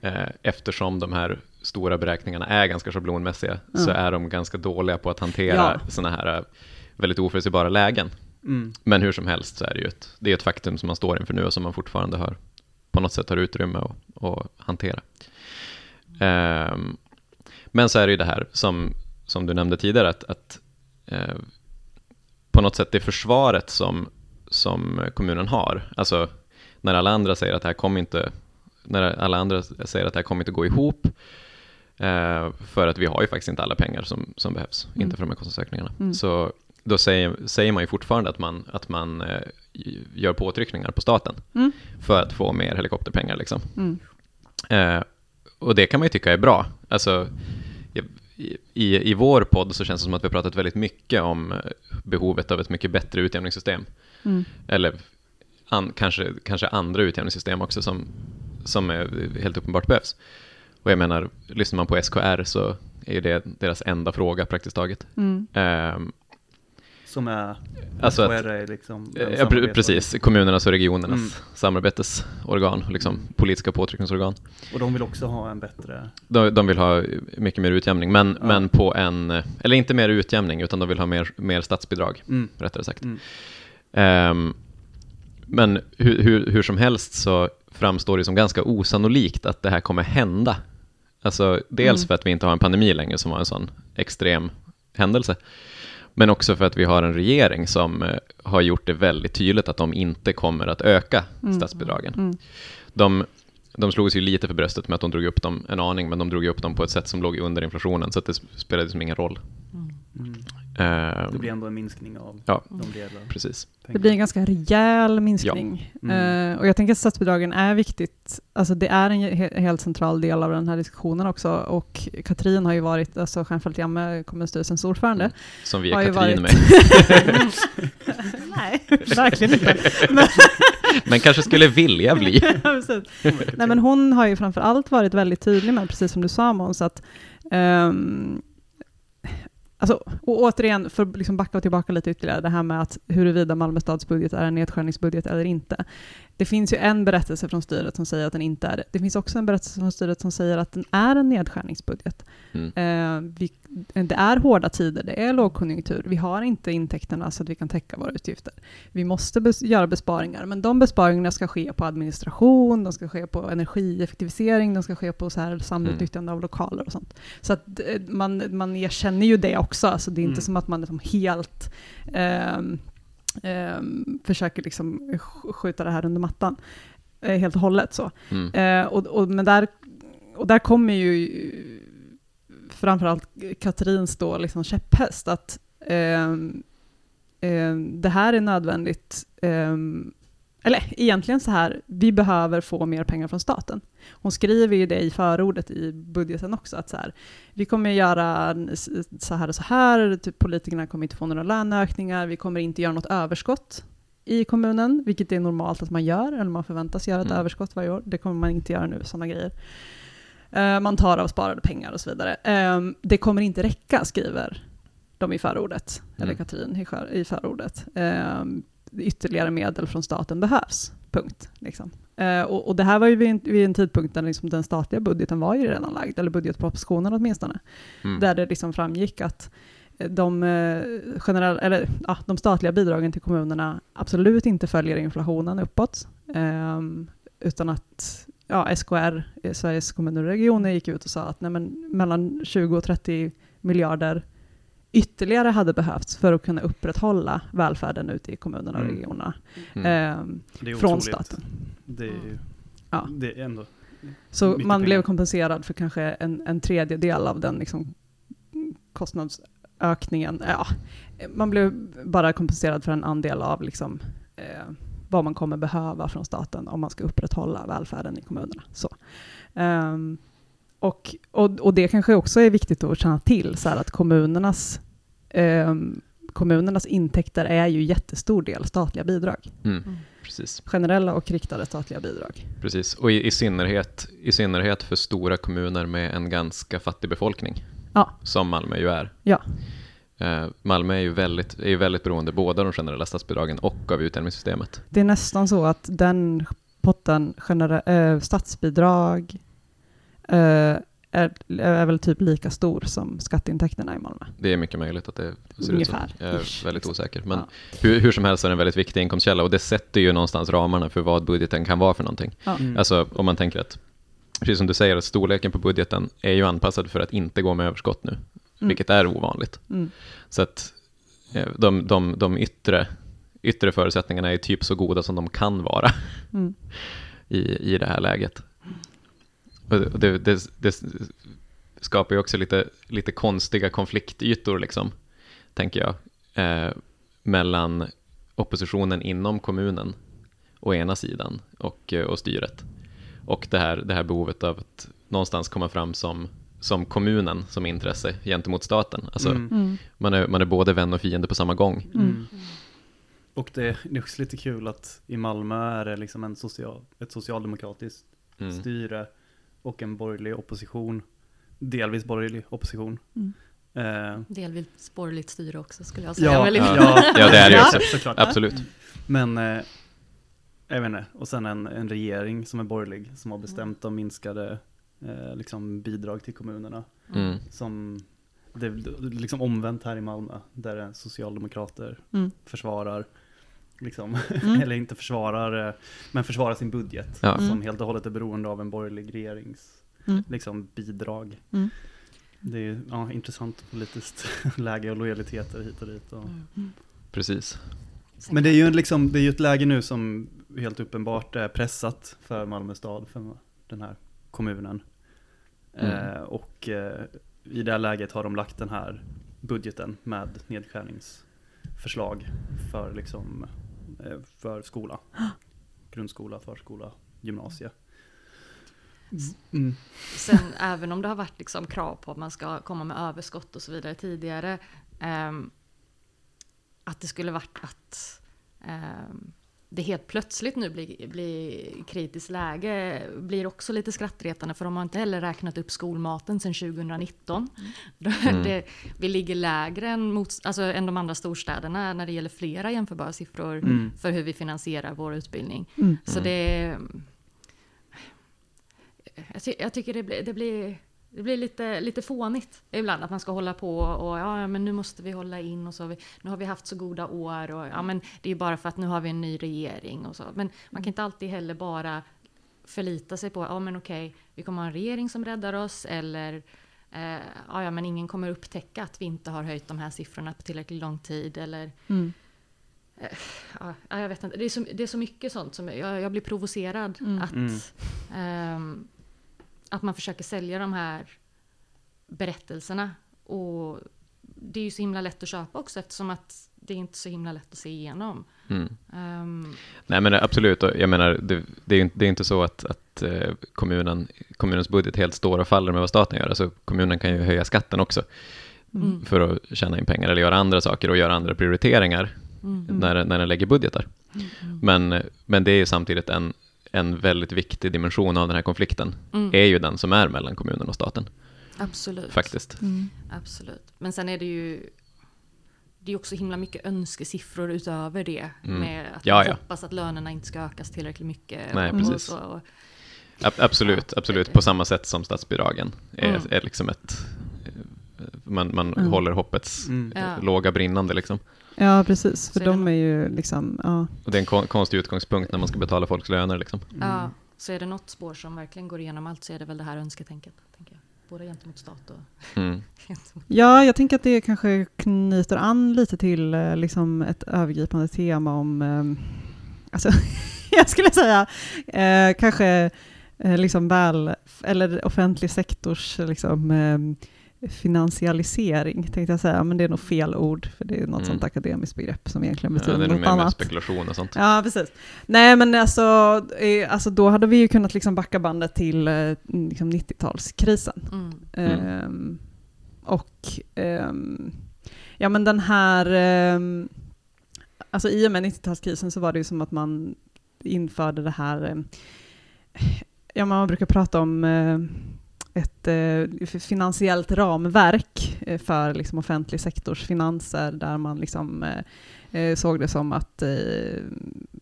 Speaker 2: eh, eftersom de här stora beräkningarna är ganska schablonmässiga så
Speaker 4: Ja.
Speaker 2: är de ganska dåliga på att hantera
Speaker 4: Ja.
Speaker 2: sådana här eh, väldigt oförutsägbara lägen.
Speaker 1: Mm.
Speaker 2: Men hur som helst så är det ju ett, det är ett faktum som man står inför nu och som man fortfarande har på något sätt har utrymme att, att hantera. Ehm, men så är det ju det här som, som du nämnde tidigare, att, att eh, på något sätt det försvaret som, som kommunen har, alltså när alla andra säger att det här kommer inte, när alla andra säger att det här kommer inte gå ihop, för att vi har ju faktiskt inte alla pengar som, som behövs,
Speaker 4: Mm.
Speaker 2: inte för de här kostnadsökningarna.
Speaker 4: Mm.
Speaker 2: Så då säger, säger man ju fortfarande att man, att man eh, gör påtryckningar på staten
Speaker 4: Mm.
Speaker 2: för att få mer helikopterpengar. Liksom.
Speaker 4: Mm.
Speaker 2: Eh, och det kan man ju tycka är bra. Alltså, i, i, vår podd så känns det som att vi har pratat väldigt mycket om eh, behovet av ett mycket bättre utjämningssystem.
Speaker 4: Mm.
Speaker 2: Eller an, kanske, kanske andra utjämningssystem också som, som är, helt uppenbart behövs. Och jag menar, lyssnar man på SKR så är det deras enda fråga praktiskt taget.
Speaker 4: Mm.
Speaker 2: Ehm,
Speaker 1: Som är,
Speaker 2: Alltså att-
Speaker 1: är liksom den
Speaker 2: Ja, precis. Kommunernas och regionernas
Speaker 1: Mm.
Speaker 2: samarbetsorgan, liksom politiska påtryckningsorgan.
Speaker 1: Och de vill också ha en bättre,
Speaker 2: De, de vill ha mycket mer utjämning, men,
Speaker 1: Ja.
Speaker 2: men på en, eller inte mer utjämning, utan de vill ha mer, mer statsbidrag,
Speaker 1: mm,
Speaker 2: rättare sagt.
Speaker 1: mm,
Speaker 2: Ehm, men hur, hur, hur som helst så framstår det som ganska osannolikt att det här kommer hända. Alltså dels
Speaker 4: Mm.
Speaker 2: för att vi inte har en pandemi längre som var en sån extrem händelse. Men också för att vi har en regering som eh, har gjort det väldigt tydligt att de inte kommer att öka
Speaker 4: Mm.
Speaker 2: statsbidragen.
Speaker 4: Mm.
Speaker 2: De, de slog sig lite för bröstet med att de drog upp dem en aning, men de drog upp dem på ett sätt som låg under inflationen, så att det spelade liksom ingen roll. Ehm,
Speaker 1: Det blir ändå en minskning av
Speaker 2: Ja.
Speaker 1: de reella
Speaker 2: Precis.
Speaker 4: Det blir en ganska rejäl minskning.
Speaker 1: Mm.
Speaker 4: Eh, och jag tänker att statsbidragen är viktigt. Alltså det är en he- helt central del av den här diskussionen också. Och Katrin har ju varit, alltså Stjärnfeldt Jamme, kommunstyrelsens ordförande.
Speaker 2: Mm. Som vi är Katrin
Speaker 4: varit-
Speaker 2: med. <laughs>
Speaker 4: Nej, verkligen inte. <laughs>
Speaker 2: Men kanske skulle vilja bli. <laughs>
Speaker 4: Nej, men hon har ju framför allt varit väldigt tydlig med, precis som du sa Måns, att ehm, Alltså, och återigen, för att liksom backa tillbaka lite ytterligare, det här med att huruvida Malmö stads budget är en nedskärningsbudget eller inte. Det finns ju en berättelse från styret som säger att den inte är det. Det finns också en berättelse från styret som säger att den är en nedskärningsbudget.
Speaker 2: Mm.
Speaker 4: Eh, vi, det är hårda tider, det är lågkonjunktur, vi har inte intäkterna så att vi kan täcka våra utgifter. Vi måste bes göra besparingar, men de besparingarna ska ske på administration, de ska ske på energieffektivisering, de ska ske på så här samutnyttjande av lokaler och sånt. Så att eh, man, man erkänner ju det också, alltså det är inte
Speaker 1: Mm.
Speaker 4: som att man liksom helt ehm, ehm, försöker liksom sk- skjuta det här under mattan eh, helt och hållet. Så.
Speaker 2: Mm.
Speaker 4: Eh, och, och, men där, och där kommer ju framförallt Katrins då liksom käpphäst att ehm, ehm, det här är nödvändigt, ehm, eller egentligen så här, vi behöver få mer pengar från staten. Hon skriver ju det i förordet i budgeten också, att så här, vi kommer göra så här och så här, typ politikerna kommer inte få några löneökningar, vi kommer inte göra något överskott i kommunen, vilket är normalt att man gör, eller man förväntas göra ett
Speaker 2: Mm.
Speaker 4: överskott varje år. Det kommer man inte göra nu, sådana grejer. Eh, man tar av sparade pengar och så vidare. Eh, det kommer inte räcka, skriver de i förordet, eller
Speaker 2: Mm.
Speaker 4: Katrin i, förordet. Eh, ytterligare medel från staten behövs, punkt. Liksom. Eh, och, och det här var ju vid en, vid en tidpunkt där liksom den statliga budgeten var ju redan lagd, eller budgetpropositionen åtminstone,
Speaker 2: Mm.
Speaker 4: där det liksom framgick att eh, de, eh, generell, eller, ja, de statliga bidragen till kommunerna absolut inte följer inflationen uppåt, ehm, utan att ja, SKR, eh, Sveriges kommuner och regioner, gick ut och sa att nej, men, mellan 20 och 30 miljarder ytterligare hade behövts för att kunna upprätthålla välfärden ute i kommunerna och
Speaker 1: Mm.
Speaker 4: regionerna
Speaker 2: Mm.
Speaker 1: är
Speaker 4: från staten.
Speaker 1: Det är ju,
Speaker 4: Ja.
Speaker 1: det är ändå,
Speaker 4: Så man
Speaker 1: pengar.
Speaker 4: blev kompenserad för kanske en, en tredjedel av den liksom, kostnadsökningen. Ja, man blev bara kompenserad för en andel av liksom, eh, vad man kommer behöva från staten om man ska upprätthålla välfärden i kommunerna. Så. Ehm, och, och, och det kanske också är viktigt att känna till, så här att kommunernas, ehm, kommunernas intäkter är ju jättestor del statliga bidrag.
Speaker 2: Mm.
Speaker 3: Mm.
Speaker 2: Precis.
Speaker 4: Generella och riktade statliga bidrag.
Speaker 2: Precis, och i, i, synnerhet, i synnerhet för stora kommuner med en ganska fattig befolkning,
Speaker 4: Ja.
Speaker 2: som Malmö ju är.
Speaker 4: Ja.
Speaker 2: Eh, Malmö är ju väldigt, är ju väldigt beroende både av de generella statsbidragen och av utjämningssystemet.
Speaker 4: Det är nästan så att den potten, genera- eh, statsbidrag, eh, är, är väl typ lika stor som skatteintäkterna i Malmö.
Speaker 2: Det är mycket möjligt att det ser
Speaker 4: Ungefär,
Speaker 2: ut så. Jag är
Speaker 4: ish,
Speaker 2: väldigt osäker. Men
Speaker 4: Ja.
Speaker 2: hur, hur som helst är det en väldigt viktig inkomstkälla och det sätter ju någonstans ramarna för vad budgeten kan vara för någonting.
Speaker 4: Ja.
Speaker 1: Mm.
Speaker 2: Alltså om man tänker att, precis som du säger, att storleken på budgeten är ju anpassad för att inte gå med överskott nu,
Speaker 4: Mm.
Speaker 2: vilket är ovanligt.
Speaker 4: Mm.
Speaker 2: Så att eh, de, de, de yttre, yttre förutsättningarna är typ så goda som de kan vara
Speaker 4: Mm. <laughs>
Speaker 2: i, i det här läget. Och det, det, det skapar ju också lite, lite konstiga konfliktytor, liksom, tänker jag, eh, mellan oppositionen inom kommunen å ena sidan och, eh, och styret. Och det här, det här behovet av att någonstans komma fram som, som kommunen som intresse gentemot staten. Alltså,
Speaker 1: Mm.
Speaker 4: Mm.
Speaker 2: man, är, man är både vän och fiende på samma gång.
Speaker 1: Mm. Och det, det är också lite kul att i Malmö är det liksom en social, ett socialdemokratiskt
Speaker 2: Mm.
Speaker 1: styre och en borgerlig opposition. Delvis borgerlig opposition.
Speaker 4: Mm.
Speaker 1: Eh,
Speaker 3: Delvis borgerligt styre också skulle jag säga.
Speaker 1: ja, ja, <laughs>
Speaker 2: Ja, det är det också.
Speaker 1: Såklart.
Speaker 2: Absolut.
Speaker 1: Men, eh, jag vet inte, och sen en, en regering som är borgerlig som har bestämt om minskade eh, liksom bidrag till kommunerna.
Speaker 2: Mm.
Speaker 1: Som det är liksom omvänt här i Malmö, där socialdemokrater
Speaker 4: Mm.
Speaker 1: försvarar, liksom,
Speaker 4: Mm. <laughs>
Speaker 1: eller inte försvarar, eh, men försvarar sin budget.
Speaker 2: Ja.
Speaker 1: Som
Speaker 4: Mm.
Speaker 1: helt och hållet är beroende av en borgerlig regerings
Speaker 4: Mm.
Speaker 1: liksom, bidrag.
Speaker 4: Mm.
Speaker 1: Det är ja, intressant politiskt <laughs> läge och lojaliteter hit och dit. Och.
Speaker 3: Mm.
Speaker 2: Precis.
Speaker 1: Men det är ju en liksom, det är ett läge nu som helt uppenbart är pressat för Malmö stad, för den här kommunen.
Speaker 2: Mm.
Speaker 1: Eh, och eh, i det här läget har de lagt den här budgeten med nedskärningsförslag för liksom för skola. <gasps> Grundskola, förskola, gymnasie. Mm.
Speaker 3: Sen <laughs> även om det har varit liksom krav på att man ska komma med överskott och så vidare tidigare. ehm, att det skulle varit att ehm, det helt plötsligt nu blir, blir kritiskt läge blir också lite skrattretande för de har inte heller räknat upp skolmaten sedan 2019.
Speaker 2: Mm. <laughs>
Speaker 3: det, vi ligger lägre än, mot, alltså, än de andra storstäderna när det gäller flera jämförbara siffror
Speaker 1: Mm.
Speaker 3: för hur vi finansierar vår utbildning.
Speaker 4: Mm.
Speaker 3: Så
Speaker 2: Mm.
Speaker 3: det... Jag, ty jag tycker det blir, det blir, det blir lite, lite fånigt ibland att man ska hålla på och ja, men nu måste vi hålla in och så. har vi, nu har vi haft så goda år och ja, men det är ju bara för att nu har vi en ny regering och så. Men man kan inte alltid heller bara förlita sig på, ja men okej, vi kommer ha en regering som räddar oss eller eh, ja, ja, men ingen kommer upptäcka att vi inte har höjt de här siffrorna på tillräckligt lång tid eller
Speaker 4: Mm.
Speaker 3: ja, ja, jag vet inte. Det är så, det är så mycket sånt som jag, jag blir provocerad
Speaker 4: Mm.
Speaker 3: att,
Speaker 1: Mm.
Speaker 3: ehm, att man försöker sälja de här berättelserna. Och det är ju så himla lätt att köpa också eftersom att det är inte så himla lätt att se igenom.
Speaker 2: Mm.
Speaker 3: Ehm,
Speaker 2: Nej men absolut, jag menar det, det är inte, det är inte så att, att eh, kommunen, kommunens budget helt står och faller med vad staten gör. Alltså kommunen kan ju höja skatten också
Speaker 3: mm,
Speaker 2: för att tjäna in pengar eller göra andra saker och göra andra prioriteringar
Speaker 3: mm,
Speaker 2: när, när den lägger budgetar.
Speaker 3: mm, mm,
Speaker 2: Men, men det är ju samtidigt en, en väldigt viktig dimension av den här konflikten,
Speaker 3: mm.
Speaker 2: är ju den som är mellan kommunen och staten,
Speaker 3: Absolut.
Speaker 2: faktiskt.
Speaker 4: Mm.
Speaker 3: Absolut. Men sen är det ju det är också himla mycket önskesiffror utöver det.
Speaker 2: Mm.
Speaker 3: Med att
Speaker 2: Ja,
Speaker 3: hoppas att lönerna inte ska ökas tillräckligt mycket.
Speaker 2: Nej,
Speaker 3: och,
Speaker 2: precis.
Speaker 3: Och så, och,
Speaker 2: Ab- absolut, absolut, på samma sätt som statsbidragen är,
Speaker 3: Mm.
Speaker 2: är liksom ett... Man, man
Speaker 4: Mm.
Speaker 2: håller hoppets
Speaker 1: Mm.
Speaker 2: Låga brinnande liksom.
Speaker 4: Ja, precis. För de är ju liksom, ja.
Speaker 2: Och det är en kon- konstig utgångspunkt när man ska betala folks löner liksom.
Speaker 3: Ja, så är det något spår som verkligen går igenom allt så är det väl det här önsketänket. Tänker jag. Både gentemot stat och
Speaker 2: Mm. <laughs>
Speaker 3: gentemot...
Speaker 4: Ja, jag tänker att det kanske knyter an lite till eh, liksom ett övergripande tema om, eh, alltså, <laughs> jag skulle säga, eh, kanske eh, liksom väl, eller offentlig sektors liksom, eh, finansialisering, tänkte jag säga, men det är nog fel ord, för det är något
Speaker 2: Mm.
Speaker 4: sånt akademiskt begrepp som egentligen
Speaker 2: Ja,
Speaker 4: betyder
Speaker 2: det är
Speaker 4: något
Speaker 2: mer
Speaker 4: annat.
Speaker 2: spekulation och sånt.
Speaker 4: Ja, precis. Nej, men alltså, eh, alltså då hade vi ju kunnat liksom backa bandet till eh, liksom 90-talskrisen.
Speaker 3: Mm.
Speaker 2: Mm.
Speaker 4: Ehm, och ehm, ja men den här, ehm, alltså i och med 90-talskrisen så var det ju som att man införde det här, ehm, ja man brukar prata om eh, ett eh, finansiellt ramverk eh, för liksom offentlig sektors finanser där man liksom eh, såg det som att eh,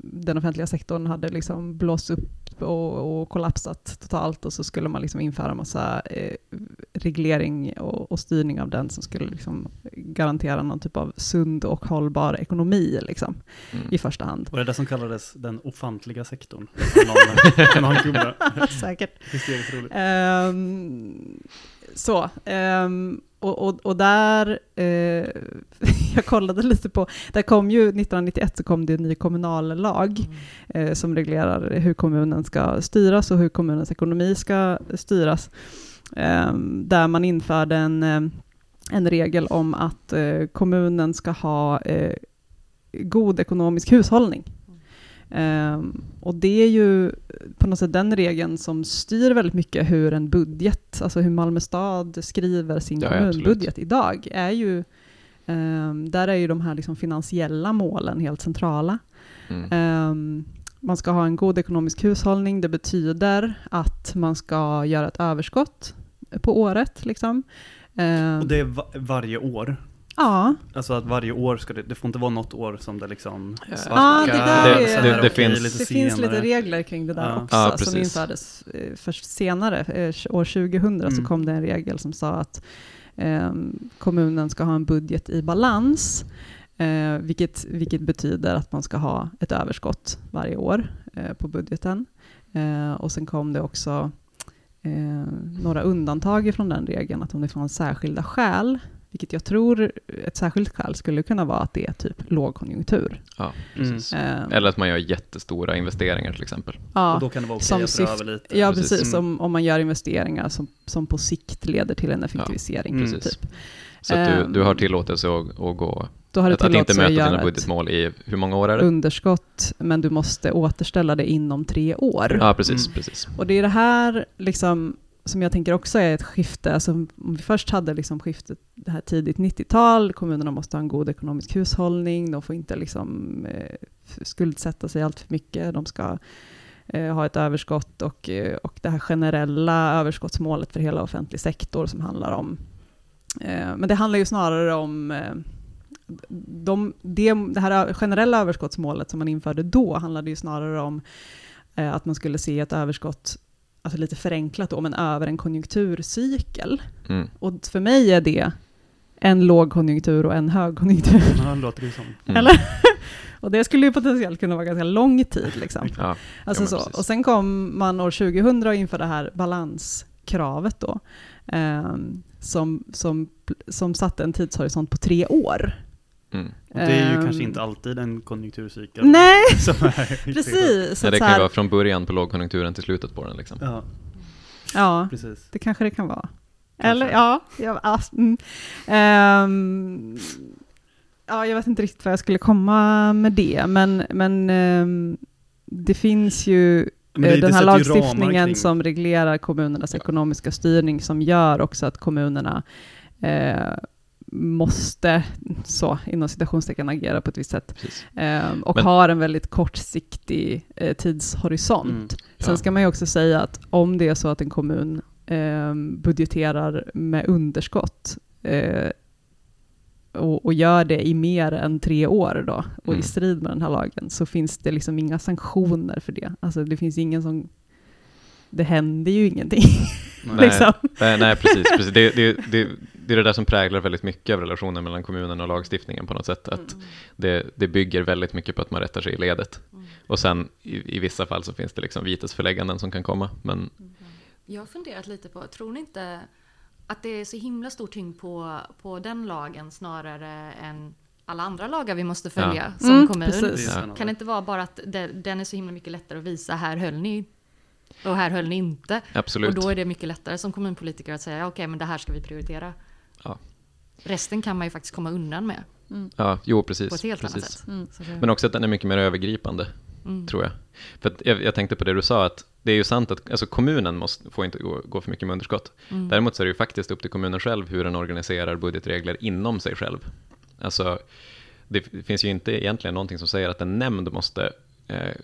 Speaker 4: den offentliga sektorn hade liksom blåst upp och, och kollapsat totalt och så skulle man liksom införa massa eh, reglering och, och styrning av den som skulle liksom garantera någon typ av sund och hållbar ekonomi liksom,
Speaker 2: Mm.
Speaker 4: i första hand.
Speaker 1: Var det det som kallades den ofantliga sektorn? <laughs>
Speaker 4: Säkert.
Speaker 1: Hysteriskt roligt.
Speaker 4: Ehm, så, ehm, och, och, och där, eh, <laughs> jag kollade lite på, där kom ju 1991 så kom det en ny kommunallag
Speaker 3: Mm.
Speaker 4: eh, som reglerar hur kommunen ska styras och hur kommunens ekonomi ska styras. Ehm, där man införde en, eh, en regel om att eh, kommunen ska ha eh, god ekonomisk hushållning. Um, och det är ju på något sätt den regeln som styr väldigt mycket hur en budget, alltså hur Malmö stad skriver sin
Speaker 2: Ja,
Speaker 4: kommunbudget
Speaker 2: absolut.
Speaker 4: idag, är ju, um, där är ju de här liksom finansiella målen helt centrala.
Speaker 2: Mm.
Speaker 4: Um, man ska ha en god ekonomisk hushållning, det betyder att man ska göra ett överskott på året. Liksom.
Speaker 1: Och det är va- varje år.
Speaker 4: Ja,
Speaker 1: Alltså att varje år ska det, det får inte vara något år som det liksom
Speaker 2: Ja.
Speaker 1: svackar.
Speaker 4: Ja, det där
Speaker 2: Det-
Speaker 4: är-
Speaker 2: det- det finns-
Speaker 1: lite
Speaker 4: det finns lite regler kring det där
Speaker 1: Ja.
Speaker 4: också,
Speaker 2: Ja,
Speaker 4: som
Speaker 2: precis.
Speaker 4: infördes eh, först senare. Eh, År 2000 så
Speaker 1: Mm.
Speaker 4: kom det en regel som sa att ehm, kommunen ska ha en budget i balans, eh, vilket, vilket betyder att man ska ha ett överskott varje år eh, på budgeten. Eh, och sen kom det också eh, några undantag från den regeln, att om det fanns särskilda skäl, vilket jag tror ett särskilt skäl skulle kunna vara att det är typ lågkonjunktur.
Speaker 2: Ja,
Speaker 1: Mm.
Speaker 2: precis.
Speaker 4: Eh,
Speaker 2: Eller att man gör jättestora investeringar till exempel.
Speaker 4: ja.
Speaker 1: Och då kan det vara okej
Speaker 4: Som
Speaker 1: att dra över lite.
Speaker 4: Ja,
Speaker 2: Precis.
Speaker 4: precis.
Speaker 1: Mm.
Speaker 4: Om, om man gör investeringar som, som på sikt leder till en effektivisering.
Speaker 1: Mm.
Speaker 2: Precis.
Speaker 4: Typ.
Speaker 2: Så att du,
Speaker 4: Ehm,
Speaker 2: du har tillåtelse att, att gå,
Speaker 4: Då har
Speaker 2: att, att inte möta dina budgetmål i, hur många år är det?
Speaker 4: underskott, men du måste återställa det inom tre år.
Speaker 2: Ja, precis,
Speaker 1: Mm.
Speaker 2: precis.
Speaker 4: Och det är det här liksom, som jag tänker också är ett skifte. Alltså, om vi först hade liksom skiftet det här tidigt 90-tal, kommunerna måste ha en god ekonomisk hushållning, de får inte liksom, eh, skuldsätta sig allt för mycket, de ska eh, ha ett överskott och, eh, och det här generella överskottsmålet för hela offentlig sektor som handlar om eh, men det handlar ju snarare om eh, de, det, det här generella överskottsmålet som man införde då handlade ju snarare om eh, att man skulle se ett överskott, alltså lite förenklat då, men över en konjunkturcykel.
Speaker 2: Mm.
Speaker 4: Och för mig är det en lågkonjunktur och en högkonjunktur.
Speaker 1: Ja, det låter det som.
Speaker 2: Mm.
Speaker 4: Eller? <laughs> Och det skulle ju potentiellt kunna vara ganska lång tid. Liksom.
Speaker 2: Ja,
Speaker 4: Alltså
Speaker 2: men
Speaker 4: så.
Speaker 2: precis.
Speaker 4: Och sen kom man år 2000 och införde det här balanskravet då, ehm, som, som, som satte en tidshorisont på tre år.
Speaker 2: Mm.
Speaker 1: Och det är ju
Speaker 4: Ehm,
Speaker 1: kanske inte alltid en konjunkturcykel.
Speaker 4: Nej, <laughs>
Speaker 1: som är <laughs>
Speaker 4: precis. Att
Speaker 2: det kan ju vara från början på lågkonjunkturen till slutet på den. Liksom.
Speaker 1: Ja,
Speaker 4: ja,
Speaker 1: precis.
Speaker 4: det kanske det kan vara.
Speaker 1: Kanske.
Speaker 4: Eller ja, ja, ass- mm. Ehm, ja, jag vet inte riktigt vad jag skulle komma med det, men, men ehm, det finns ju
Speaker 1: det-
Speaker 4: eh, den här lagstiftningen som reglerar kommunernas
Speaker 2: Ja.
Speaker 4: ekonomiska styrning som gör också att kommunerna eh, måste, så inom citationstecken, agera på ett visst sätt. Ehm, och
Speaker 2: Men-
Speaker 4: har en väldigt kortsiktig eh, tidshorisont.
Speaker 1: Mm.
Speaker 4: Sen
Speaker 2: Ja.
Speaker 4: ska man ju också säga att om det är så att en kommun eh, budgeterar med underskott eh, och, och gör det i mer än tre år då, och
Speaker 2: Mm.
Speaker 4: i strid med den här lagen, så finns det liksom inga sanktioner för det. Alltså det finns ingen som... Det händer ju ingenting.
Speaker 1: Nej. <laughs>
Speaker 4: liksom.
Speaker 2: Nej, nej, precis. precis. Det, det, det, det är det där som präglar väldigt mycket av relationen mellan kommunen och lagstiftningen på något sätt. Att det, det bygger väldigt mycket på att man rättar sig i ledet. Och sen i, i vissa fall så finns det liksom vitesförlägganden som kan komma. Men
Speaker 3: Jag har funderat lite på, tror ni inte att det är så himla stor tyngd på, på den lagen snarare än alla andra lagar vi måste följa som
Speaker 4: Mm,
Speaker 3: kommun?
Speaker 4: precis.
Speaker 2: Ja.
Speaker 3: Kan det inte vara bara att det, den är så himla mycket lättare att visa, här höll ni och här höll ni inte.
Speaker 2: absolut.
Speaker 3: Och då är det mycket lättare som kommunpolitiker att säga, "Ja, okej men det här ska vi prioritera.
Speaker 2: Ja.
Speaker 3: Resten kan man ju faktiskt komma undan med
Speaker 2: Ja, jo,
Speaker 3: på
Speaker 2: precis.
Speaker 3: ett helt annat
Speaker 2: precis.
Speaker 3: sätt.
Speaker 4: Mm.
Speaker 2: Men också att den är mycket mer övergripande,
Speaker 3: mm.
Speaker 2: tror jag. För att jag, jag tänkte på det du sa, att det är ju sant att alltså kommunen måste, får inte gå, gå för mycket med underskott.
Speaker 3: Mm.
Speaker 2: Däremot så är det ju faktiskt upp till kommunen själv hur den organiserar budgetregler inom sig själv. Alltså, det finns ju inte egentligen någonting som säger att en nämnd måste eh,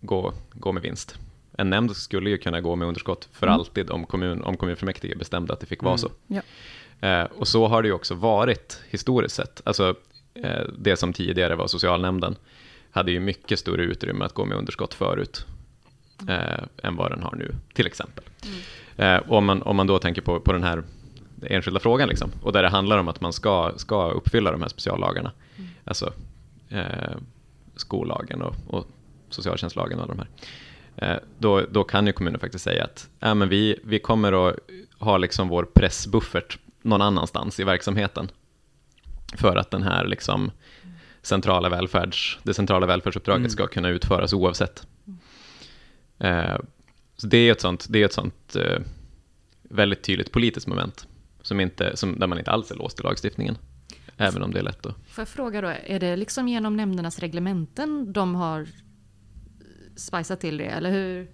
Speaker 2: gå, gå med vinst. En nämnd skulle ju kunna gå med underskott för
Speaker 4: Mm.
Speaker 2: alltid om, kommun, om kommunfullmäktige bestämde att det fick vara
Speaker 1: Mm.
Speaker 2: så.
Speaker 4: Ja.
Speaker 2: Eh, och så har det ju också varit historiskt sett. Alltså, eh, det som tidigare var socialnämnden hade ju mycket större utrymme att gå med underskott förut eh, än vad den har nu, till exempel. Eh, och om, man, om man då tänker på, på den här enskilda frågan, liksom, och där det handlar om att man ska, ska uppfylla de här speciallagarna, alltså eh, skollagen och, och socialtjänstlagen och alla de här, eh, då, då kan ju kommunen faktiskt säga att äh, men vi, vi kommer att ha liksom vår pressbuffert någon annanstans i verksamheten för att den här liksom centrala välfärds, det centrala välfärdsuppdraget
Speaker 1: Mm.
Speaker 2: ska kunna utföras oavsett. Eh, så det är ett sånt, det är ett sånt eh, väldigt tydligt politiskt moment som inte, som, där man inte alls är låst i lagstiftningen. Även om det är lätt att...
Speaker 3: Får jag fråga då, är det liksom genom nämndernas reglementen de har spicat till det, eller hur?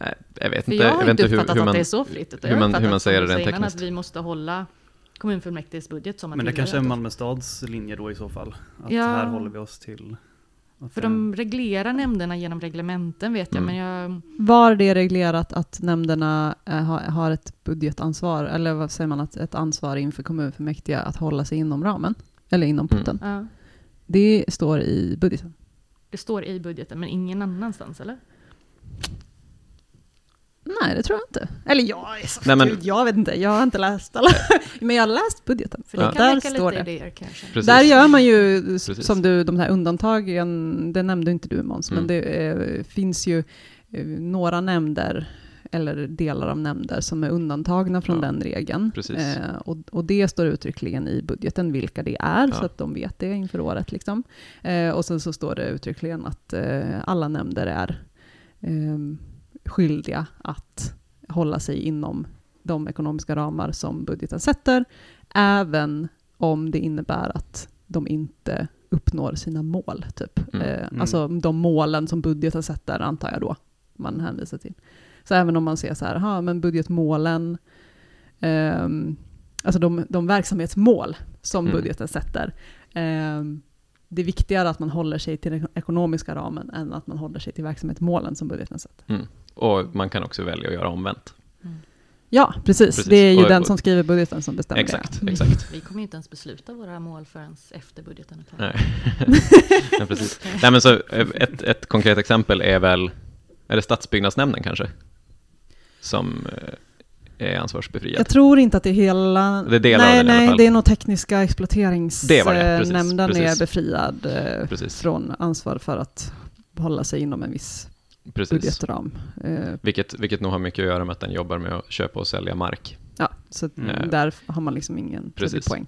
Speaker 2: Nej, Jag vet
Speaker 3: För
Speaker 2: inte,
Speaker 3: jag har inte
Speaker 2: hur,
Speaker 3: uppfattat
Speaker 2: hur man,
Speaker 3: att det är så fritt. utan
Speaker 2: hur man- hur man säger det rent tekniskt.
Speaker 3: Att vi måste hålla kommunfullmäktiges budget som man
Speaker 1: Men det kanske är. Malmö stads linje då i så fall. Att
Speaker 3: Ja.
Speaker 1: här håller vi oss till.
Speaker 3: För de reglerar nämnderna genom reglementen vet jag,
Speaker 2: Mm.
Speaker 3: men jag...
Speaker 4: Var det reglerat att nämnderna eh, har, ett budgetansvar, eller vad säger man, att ett ansvar inför kommunfullmäktige att hålla sig inom ramen? Eller inom
Speaker 2: Mm.
Speaker 4: potten?
Speaker 3: Ja,
Speaker 4: Det står i budgeten.
Speaker 3: det står i budgeten, men ingen annanstans, eller?
Speaker 4: Nej, det tror jag inte. Eller jag
Speaker 2: Nej, men-
Speaker 4: Gud, jag vet inte, jag har inte läst alla. <laughs> men jag har läst budgeten.
Speaker 3: För det
Speaker 2: Ja.
Speaker 3: kan
Speaker 4: Där står
Speaker 3: lite
Speaker 4: det.
Speaker 3: idéer.
Speaker 4: Där gör man ju,
Speaker 2: Precis.
Speaker 4: som du, de här undantagen, det nämnde inte du Måns,
Speaker 2: Mm.
Speaker 4: men det eh, finns ju eh, några nämnder, eller delar av nämnder, som är undantagna från
Speaker 2: Ja.
Speaker 4: den regeln.
Speaker 2: Precis.
Speaker 4: Eh, och, och det står uttryckligen i budgeten vilka det är,
Speaker 2: Ja.
Speaker 4: så att de vet det inför året. Liksom. Eh, och sen så står det uttryckligen att eh, alla nämnder är eh, skyldiga att hålla sig inom de ekonomiska ramar som budgeten sätter, även om det innebär att de inte uppnår sina mål. Typ.
Speaker 2: Mm.
Speaker 4: Eh,
Speaker 1: Mm.
Speaker 4: Alltså de målen som budgeten sätter, antar jag då, man hänvisar till. Så även om man ser så här, aha, men budgetmålen, ehm, alltså de, de verksamhetsmål som
Speaker 2: Mm.
Speaker 4: budgeten sätter, ehm, det är viktigare att man håller sig till den ekonomiska ramen än att man håller sig till verksamhetsmålen som budgeten sätter.
Speaker 2: Mm. Och man kan också välja att göra omvänt.
Speaker 4: Ja, precis.
Speaker 2: Precis.
Speaker 4: Det är ju
Speaker 2: Och-
Speaker 4: den
Speaker 2: och-
Speaker 4: som skriver budgeten som bestämmer
Speaker 2: Exakt,
Speaker 4: det.
Speaker 2: exakt.
Speaker 3: Vi kommer ju inte ens besluta våra mål förrän efter budgeten är klar.
Speaker 2: Nej. <laughs> precis. Nej, men så, ett, ett konkret exempel är väl, är det stadsbyggnadsnämnden kanske? Som eh, är ansvarsbefriad.
Speaker 4: Jag tror inte att det är hela...
Speaker 2: Det är delar av
Speaker 4: nej,
Speaker 2: den i alla
Speaker 4: nej, det är nog tekniska
Speaker 2: det,
Speaker 4: exploateringsnämnden
Speaker 2: precis,
Speaker 4: är befriad eh,
Speaker 2: Precis.
Speaker 4: från ansvar för att hålla sig inom en viss
Speaker 2: Precis.
Speaker 4: budgetram. Eh,
Speaker 2: Vilket, vilket nog har mycket att göra med att den jobbar med att köpa och sälja mark.
Speaker 4: ja, så
Speaker 2: Mm.
Speaker 4: där har man liksom ingen poäng.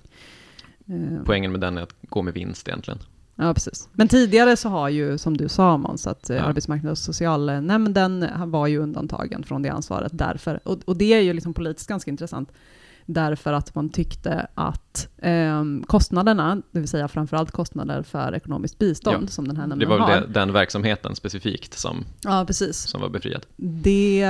Speaker 4: Eh,
Speaker 2: Poängen med den är att gå med vinst egentligen.
Speaker 4: Ja, precis. Men tidigare så har ju, som du sa Måns, att eh,
Speaker 2: Ja.
Speaker 4: arbetsmarknads och socialnämnden var ju undantagen från det ansvaret därför, och, och det är ju liksom politiskt ganska intressant, därför att man tyckte att ehm, kostnaderna, det vill säga framförallt kostnader för ekonomiskt bistånd
Speaker 2: Ja.
Speaker 4: som den här
Speaker 2: Det
Speaker 4: nämnden
Speaker 2: var
Speaker 4: har.
Speaker 2: det, den verksamheten specifikt som,
Speaker 4: Ja, precis.
Speaker 2: som var befriad.
Speaker 4: Det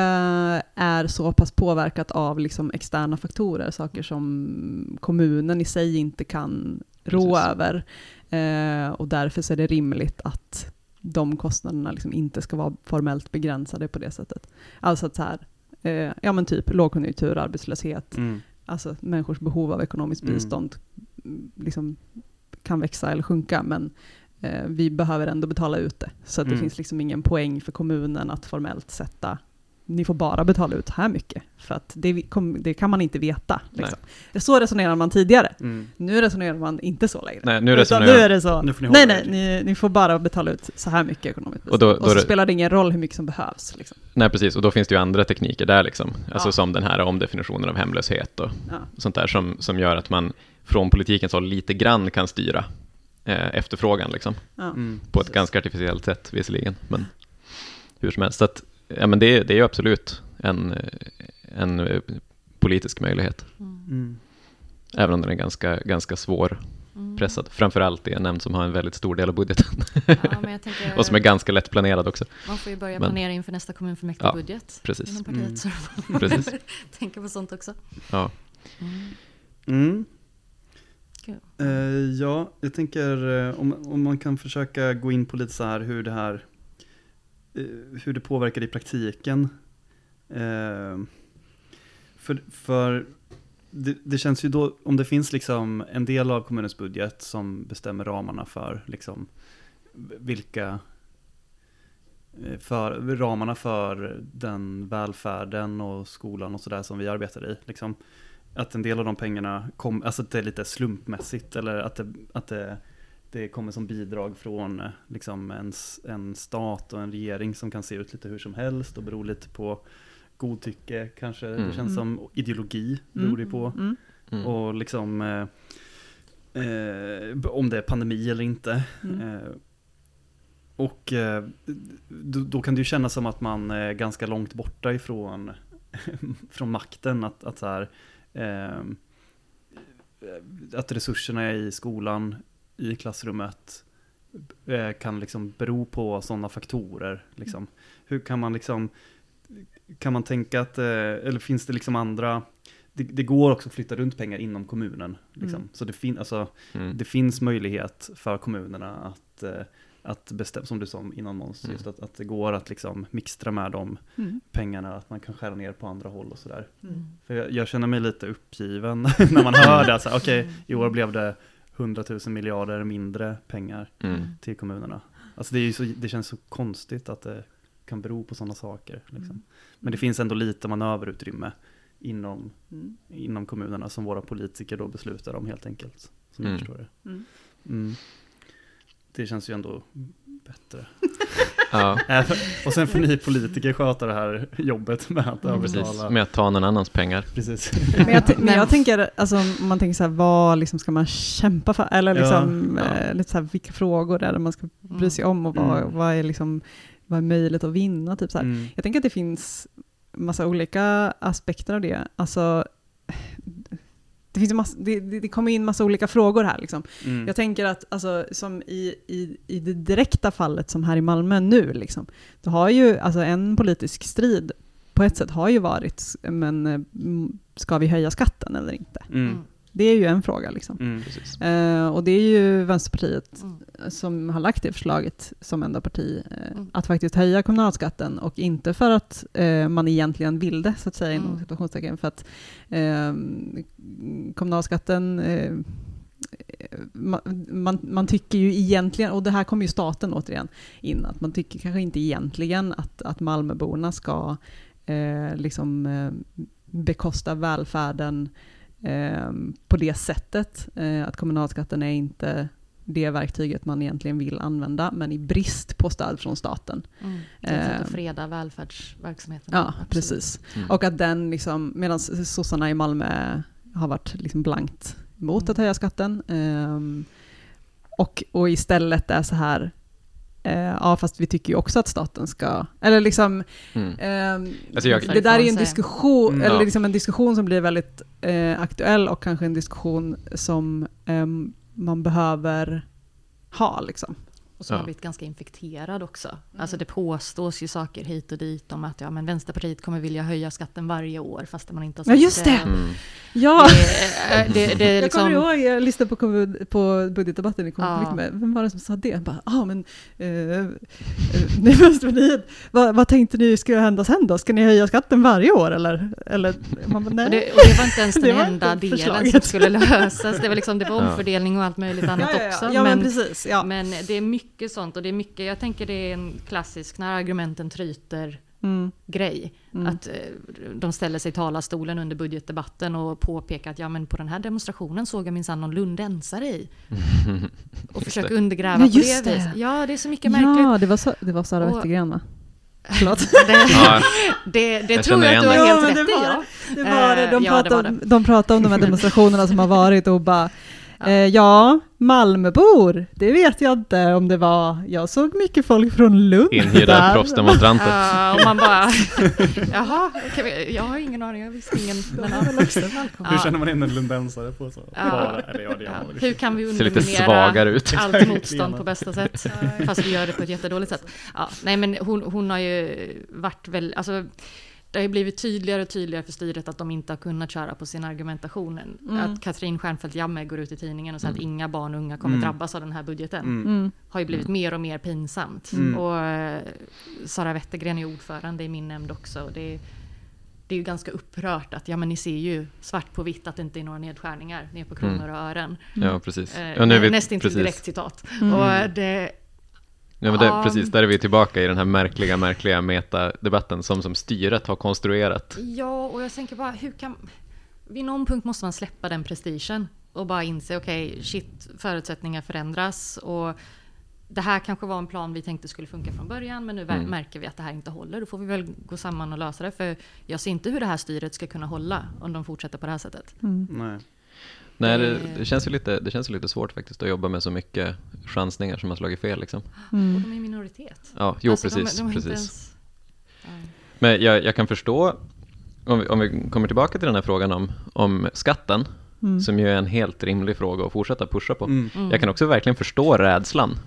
Speaker 4: är så pass påverkat av liksom externa faktorer, saker som kommunen i sig inte kan rå
Speaker 2: Precis.
Speaker 4: över. Eh, och därför så är det rimligt att de kostnaderna liksom inte ska vara formellt begränsade på det sättet. Alltså att så här, eh, ja men typ lågkonjunktur, arbetslöshet,
Speaker 1: Mm.
Speaker 4: alltså människors behov av ekonomiskt
Speaker 1: Mm.
Speaker 4: bistånd mm, liksom kan växa eller sjunka, men eh, vi behöver ändå betala ut det. Så att det
Speaker 1: Mm.
Speaker 4: finns liksom ingen poäng för kommunen att formellt sätta ni får bara betala ut så här mycket, för att det, kom, det kan man inte veta. Liksom. Så resonerar man tidigare.
Speaker 1: Mm.
Speaker 4: Nu resonerar man inte så längre.
Speaker 2: Nej, nu resonerar-
Speaker 4: nu är det så,
Speaker 1: Nu får ni
Speaker 4: nej nej, ni, ni får bara betala ut så här mycket ekonomiskt
Speaker 2: Och då-
Speaker 4: Och,
Speaker 2: då är
Speaker 4: så
Speaker 2: det-
Speaker 4: spelar det ingen roll hur mycket som behövs. Liksom.
Speaker 2: Nej, precis. Och då finns det ju andra tekniker där, liksom. Alltså
Speaker 4: Ja.
Speaker 2: som den här omdefinitionen av hemlöshet och
Speaker 4: Ja.
Speaker 2: sånt där som, som gör att man från politikens håll lite grann kan styra eh, efterfrågan, liksom.
Speaker 4: Ja.
Speaker 1: Mm.
Speaker 2: På ett
Speaker 4: Precis.
Speaker 2: ganska artificiellt sätt, visserligen. Men hur som helst. Så att, ja, men det, det är ju absolut en, en eh, politisk möjlighet.
Speaker 3: Mm.
Speaker 1: Mm.
Speaker 2: Även om den är ganska, ganska svår
Speaker 3: Mm.
Speaker 2: pressad. Framförallt i en nämnd som har en väldigt stor del av budgeten.
Speaker 3: Ja, men jag <laughs> tänker,
Speaker 2: och som är ganska lättplanerad också.
Speaker 3: man får ju börja
Speaker 2: men-
Speaker 3: planera inför nästa kommunfullmäktigebudget
Speaker 2: precis.
Speaker 3: inom partiet.
Speaker 1: Mm.
Speaker 3: Så
Speaker 2: Precis. <laughs>
Speaker 3: tänka på sånt också.
Speaker 2: Ja.
Speaker 3: Mm.
Speaker 1: Mm. Eh, ja, jag tänker eh, om, om man kan försöka gå in på lite så här hur det här Eh, hur det påverkar i praktiken. Eh, för för det, det känns ju då, om det finns liksom en del av kommunens budget som bestämmer ramarna för liksom vilka eh, för ramarna för den välfärden och skolan och sådär som vi arbetar i. Liksom att en del av de pengarna kom, alltså att det är lite slumpmässigt eller att det, att det, det kommer som bidrag från eh, liksom en, en stat och en regering som kan se ut lite hur som helst och beror lite på godtycke kanske.
Speaker 2: Mm.
Speaker 1: Det känns
Speaker 4: Mm.
Speaker 1: som ideologi beror det på.
Speaker 4: Mm.
Speaker 2: Mm.
Speaker 1: Och liksom eh, eh, om det är pandemi eller inte.
Speaker 4: Mm.
Speaker 1: Eh, och eh, då, då kan det ju kännas som att man är ganska långt borta ifrån <laughs> från makten. Att, att så här, eh, att resurserna i skolan, i klassrummet, eh, kan liksom bero på sådana faktorer. Liksom. Hur kan man liksom, kan man tänka att, eh, eller finns det liksom andra, det, det går också att flytta runt pengar inom kommunen. Liksom.
Speaker 4: Mm.
Speaker 1: Så det, fin, alltså,
Speaker 2: Mm.
Speaker 1: det finns möjlighet för kommunerna att, eh, att bestämma, som du sa innan Måns,
Speaker 2: Mm.
Speaker 1: just att, att det går att liksom mixtra med de
Speaker 4: Mm.
Speaker 1: pengarna, att man kan skära ner på andra håll och sådär.
Speaker 3: Mm.
Speaker 1: För jag, jag känner mig lite uppgiven <laughs> när man hör det, okej, i år blev det 100 000 miljarder mindre pengar
Speaker 2: Mm.
Speaker 1: till kommunerna. Alltså det, är ju så, det känns så konstigt att det kan bero på sådana saker. Liksom.
Speaker 4: Mm.
Speaker 1: Men det finns ändå lite manöverutrymme inom,
Speaker 4: Mm.
Speaker 1: inom kommunerna som våra politiker då beslutar om helt enkelt. Som jag
Speaker 2: Mm.
Speaker 1: förstår det.
Speaker 4: Mm.
Speaker 1: Mm. Det känns ju ändå bättre. <laughs>
Speaker 2: Ja, <laughs>
Speaker 1: och sen får ni politiker sköta det här jobbet med att
Speaker 3: Mm.
Speaker 2: precis. Med att ta någon annans pengar.
Speaker 1: Precis.
Speaker 4: Men jag, men jag tänker, alltså, om man tänker så här, vad liksom ska man kämpa för? Eller liksom,
Speaker 2: ja.
Speaker 4: eh, lite så här, vilka frågor är det man ska bry sig om och vad,
Speaker 1: Mm.
Speaker 4: vad, är, liksom, vad är möjligt att vinna? Typ så här.
Speaker 1: Mm.
Speaker 4: Jag tänker att det finns massa olika aspekter av det. Alltså, det, finns massa, det, det, det kommer in massa olika frågor här. Liksom.
Speaker 1: Mm.
Speaker 4: Jag tänker att alltså, som i, i, i det direkta fallet som här i Malmö nu, liksom, så har ju alltså, en politisk strid på ett sätt har ju varit, men eh, mm, ska vi höja skatten eller inte?
Speaker 1: Mm.
Speaker 4: Det är ju en fråga. Liksom.
Speaker 1: Mm.
Speaker 2: Precis.
Speaker 4: Eh, och det är ju Vänsterpartiet
Speaker 3: Mm.
Speaker 4: som har lagt det förslaget som enda parti, eh,
Speaker 3: Mm.
Speaker 4: att faktiskt höja kommunalskatten och inte för att eh, man egentligen vill det, så att säga, inom
Speaker 3: Mm.
Speaker 4: situationstecken, för att eh, kommunalskatten eh, man, man, man tycker ju egentligen, och det här kommer ju staten återigen in, att man tycker kanske inte egentligen att, att Malmöborna ska eh, liksom eh, bekosta välfärden eh, på det sättet. Eh, att kommunalskatten är inte det verktyget man egentligen vill använda, men i brist på stöd från staten.
Speaker 3: Mm. Det är ett sätt att freda välfärdsverksamheten.
Speaker 4: Ja,
Speaker 3: Absolut.
Speaker 4: precis.
Speaker 2: Mm.
Speaker 4: Och att den, liksom, medan sossarna i Malmö har varit liksom blankt emot
Speaker 3: Mm.
Speaker 4: att höja skatten. ehm, och, och istället är så här, ja fast vi tycker ju också att staten ska, eller liksom,
Speaker 2: Mm.
Speaker 4: ehm,
Speaker 2: Alltså jag-
Speaker 4: det där är ju en diskussion,
Speaker 1: Mm.
Speaker 4: eller liksom en diskussion som blir väldigt eh, aktuell och kanske en diskussion som ehm, man behöver ha liksom.
Speaker 3: Och som
Speaker 2: Ja.
Speaker 3: har blivit ganska infekterad också. Alltså det påstås ju saker hit och dit om att ja, men Vänsterpartiet kommer vilja höja skatten varje år fast man inte har
Speaker 4: Ja,
Speaker 3: sagt
Speaker 4: just det.
Speaker 2: Mm.
Speaker 4: Ja!
Speaker 3: Det, det, det, det är
Speaker 4: Jag kommer
Speaker 3: liksom,
Speaker 4: ihåg, jag lyssnade på, kommun- på budgetdebatten i konflikt
Speaker 3: Ja.
Speaker 4: med, vem var det som sa det? Jag bara, ah, men, eh, eh, nej, <laughs> Vänsterpartiet, vad, vad tänkte ni ska hända sen då? Ska ni höja skatten varje år eller? eller man bara, nej.
Speaker 3: och det, och det var inte ens <laughs> den enda delen
Speaker 4: förslaget.
Speaker 3: som skulle lösas. Det var, liksom, det var
Speaker 2: Ja.
Speaker 3: omfördelning och allt möjligt annat
Speaker 4: ja, ja,
Speaker 3: också.
Speaker 4: ja, ja, men,
Speaker 3: men,
Speaker 4: precis. Ja.
Speaker 3: men det är mycket sånt och det är mycket, jag tänker det är en klassisk när argumenten tryter
Speaker 4: Mm,
Speaker 3: grej.
Speaker 4: mm.
Speaker 3: Att eh, de ställer sig i talarstolen under budgetdebatten och påpekar att ja men på den här demonstrationen såg jag minsann någon lundensare i. Och försöker undergräva
Speaker 4: Ja,
Speaker 3: på
Speaker 4: just
Speaker 3: det
Speaker 4: det.
Speaker 3: viset. Ja, det är så mycket märkligt.
Speaker 4: Ja, det var, så, det var Sara Wettergren va? <laughs> Förlåt.
Speaker 3: Det, <laughs>
Speaker 2: Ja,
Speaker 3: det, det
Speaker 2: Jag
Speaker 3: tror jag att du har
Speaker 4: det.
Speaker 3: helt
Speaker 4: Ja,
Speaker 3: rätt i.
Speaker 4: det
Speaker 3: Ja.
Speaker 4: Det var det. De,
Speaker 3: Eh, ja, det
Speaker 4: pratade, om- de pratade om de här <laughs> demonstrationerna som har varit och bara
Speaker 3: Ja.
Speaker 4: Eh, ja, Malmöbor, det vet jag inte om det var. Jag såg mycket folk från Lund
Speaker 2: inhyrda
Speaker 4: där.
Speaker 2: proffsdemonstranter.
Speaker 3: Ja, och man bara, <laughs> jaha, okej, jag har ingen aning, jag visste ingen. Men, ja.
Speaker 1: Hur känner man in en lundensare på så?
Speaker 3: Ja.
Speaker 1: Bara, eller ja,
Speaker 3: Ja, hur kan vi underminera allt motstånd på bästa sätt? Fast vi gör det på ett jättedåligt sätt. Ja, nej men hon, hon har ju varit väl, alltså det har ju blivit tydligare och tydligare för styret att de inte har kunnat köra på sin argumentation.
Speaker 4: Mm.
Speaker 3: Att Katrin Stjernfeldt Jammeh går ut i tidningen och säger att
Speaker 2: Mm.
Speaker 3: inga barn och unga kommer
Speaker 1: Mm.
Speaker 3: drabbas av den här budgeten.
Speaker 1: Mm.
Speaker 4: Mm.
Speaker 3: Har ju blivit mer och mer pinsamt.
Speaker 1: Mm.
Speaker 3: Och eh, Sara Wettergren är ordförande i min nämnd också. Och det, är, det är ju ganska upprört att ja men ni ser ju svart på vitt att det inte är några nedskärningar ner på kronor och ören.
Speaker 2: Ja, precis.
Speaker 3: Eh,
Speaker 2: Ja, nu är vi,
Speaker 3: Nästintill
Speaker 2: precis.
Speaker 3: direkt citat.
Speaker 4: Mm.
Speaker 3: Och det,
Speaker 2: Ja, men det,
Speaker 3: Ja.
Speaker 2: precis, där är vi tillbaka i den här märkliga, märkliga metadebatten som, som styret har konstruerat.
Speaker 3: Ja, och jag tänker bara hur kan... Vid någon punkt måste man släppa den prestigen och bara inse okej, shit, förutsättningar förändras och det här kanske var en plan vi tänkte skulle funka från början men nu
Speaker 2: Mm.
Speaker 3: märker vi att det här inte håller. Då får vi väl gå samman och lösa det för jag ser inte hur det här styret ska kunna hålla om de fortsätter på det här sättet.
Speaker 4: Mm.
Speaker 1: Nej.
Speaker 2: Nej, det,
Speaker 3: Eh.
Speaker 2: det, känns ju lite, det känns ju lite svårt faktiskt att jobba med så mycket chansningar som har slagit fel. Liksom.
Speaker 3: Och
Speaker 4: Mm.
Speaker 3: de är minoritet.
Speaker 2: Ja, jo
Speaker 3: Alltså, de-
Speaker 2: precis.
Speaker 3: de inte
Speaker 2: precis.
Speaker 3: ens-.
Speaker 2: Men jag, jag kan förstå, om vi, om vi kommer tillbaka till den här frågan om, om skatten,
Speaker 4: Mm.
Speaker 2: som ju är en helt rimlig fråga att fortsätta pusha på.
Speaker 1: Mm.
Speaker 3: Mm.
Speaker 2: Jag kan också verkligen förstå rädslan.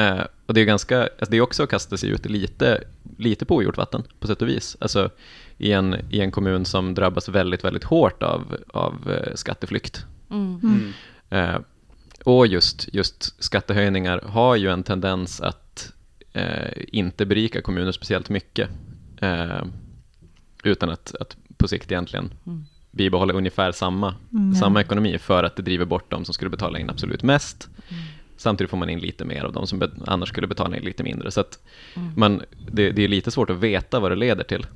Speaker 2: Eh, och det är ganska, alltså det är också att kasta sig ut lite, lite på ogjort vatten på sätt och vis. Alltså i en, i en kommun som drabbas väldigt, väldigt hårt av, av eh, skatteflykt.
Speaker 3: Mm.
Speaker 1: Mm.
Speaker 2: Eh, och just, just skattehöjningar har ju en tendens att eh, inte berika kommuner speciellt mycket. Eh, utan att, att på sikt egentligen
Speaker 3: Mm.
Speaker 2: bibehålla ungefär samma,
Speaker 4: Mm.
Speaker 2: samma ekonomi för att det driver bort de som skulle betala in absolut mest. Samtidigt får man in lite mer av de som be- annars skulle betala in lite mindre. Så att
Speaker 3: Mm.
Speaker 2: man, det, det är lite svårt att veta vad det leder till.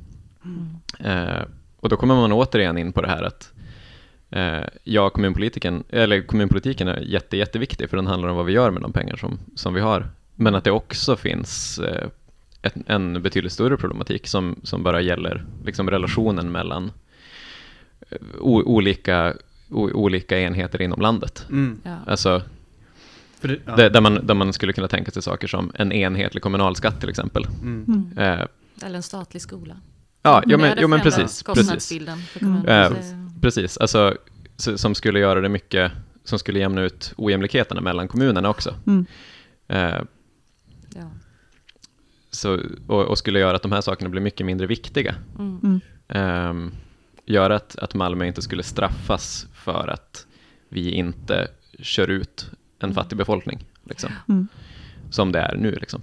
Speaker 3: Mm.
Speaker 2: Eh, och då kommer man återigen in på det här att eh, ja, kommunpolitiken, eller kommunpolitiken är jätte, jätteviktig för den handlar om vad vi gör med de pengar som, som vi har. Men att det också finns eh, ett, en betydligt större problematik som, som bara gäller liksom relationen mellan eh, o, olika, o, olika enheter inom landet.
Speaker 1: Mm.
Speaker 3: Ja.
Speaker 2: Alltså,
Speaker 1: ja.
Speaker 2: där, där, man, där man skulle kunna tänka sig saker som en enhetlig kommunalskatt till exempel.
Speaker 1: Mm.
Speaker 4: Mm.
Speaker 2: Eh,
Speaker 3: Eller en statlig skola.
Speaker 2: ja, jo, men, jo, men precis. precis.
Speaker 3: Kostnadsbilden för
Speaker 4: Mm.
Speaker 2: Eh,
Speaker 3: Det-
Speaker 2: Precis, alltså, som skulle göra det mycket, som skulle jämna ut ojämlikheterna mellan kommunerna också.
Speaker 4: Mm.
Speaker 2: Eh,
Speaker 3: ja.
Speaker 2: så, och, och skulle göra att de här sakerna blir mycket mindre viktiga.
Speaker 3: Mm.
Speaker 4: Mm.
Speaker 2: Eh, göra att, att Malmö inte skulle straffas för att vi inte kör ut en
Speaker 3: Mm.
Speaker 2: fattig befolkning. Liksom,
Speaker 4: Mm.
Speaker 2: som det är nu. Liksom.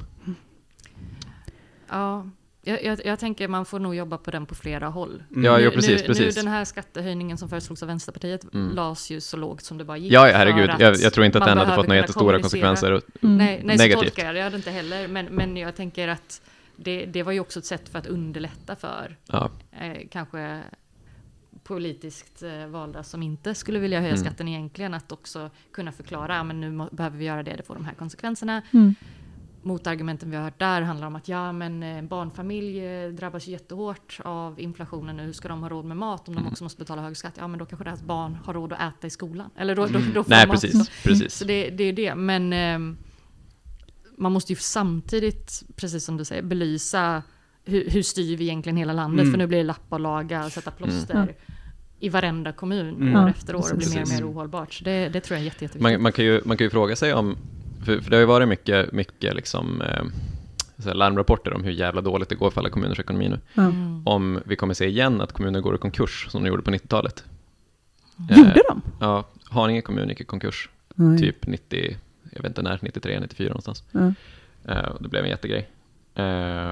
Speaker 3: Ja, jag, jag, jag tänker man får nog jobba på den på flera håll.
Speaker 1: Mm.
Speaker 2: Ja,
Speaker 3: nu,
Speaker 2: jo, precis,
Speaker 3: nu,
Speaker 2: precis.
Speaker 3: Nu den här skattehöjningen som föreslogs av Vänsterpartiet
Speaker 2: Mm.
Speaker 3: lades ju så lågt som det bara gick.
Speaker 2: Ja, ja, herregud. Jag, jag tror inte att den hade fått några jättestora konsekvenser.
Speaker 4: Mm.
Speaker 3: Nej, nej så
Speaker 2: Negativt.
Speaker 3: tolkar jag det. Jag hade inte heller. Men, men jag tänker att det, det var ju också ett sätt för att underlätta för
Speaker 2: Ja,
Speaker 3: eh, kanske politiskt eh, valda som inte skulle vilja höja
Speaker 2: Mm.
Speaker 3: skatten egentligen. Att också kunna förklara, men nu må, behöver vi göra det, det får de här konsekvenserna.
Speaker 4: Mm.
Speaker 3: Motargumenten vi har hört där handlar om att ja, men en barnfamilj eh, drabbas ju jättehårt av inflationen nu. Hur ska de ha råd med mat om de
Speaker 2: Mm.
Speaker 3: också måste betala hög skatt? Ja, men då kanske deras barn har råd att äta i skolan. Eller då, då, då får
Speaker 2: nej
Speaker 3: de också-
Speaker 2: precis. precis.
Speaker 3: Så det, det är det. Men ehm, man måste ju samtidigt, precis som du säger, belysa hur, hur styr vi egentligen hela landet?
Speaker 1: Mm.
Speaker 3: För nu blir det lappa och laga och sätta plåster
Speaker 4: Mm.
Speaker 3: I varenda kommun
Speaker 1: Mm.
Speaker 3: år efter år och blir mer och mer ohållbart. Så det, det tror jag är jätte, jätteviktigt.
Speaker 2: Man, man, kan ju, man kan ju fråga sig om, för, för det har ju varit mycket, mycket liksom, eh, larmrapporter om hur jävla dåligt det går för alla kommuners ekonomi nu.
Speaker 3: Mm.
Speaker 2: Om vi kommer se igen att kommuner går i konkurs som de gjorde på 90-talet.
Speaker 4: Gjorde de?
Speaker 2: Ja, Haninge kommun gick i konkurs,
Speaker 4: Nej.
Speaker 2: typ 90, jag vet inte när, 93, 94 någonstans.
Speaker 4: Ja.
Speaker 2: Eh, det blev en jättegrej. Eh,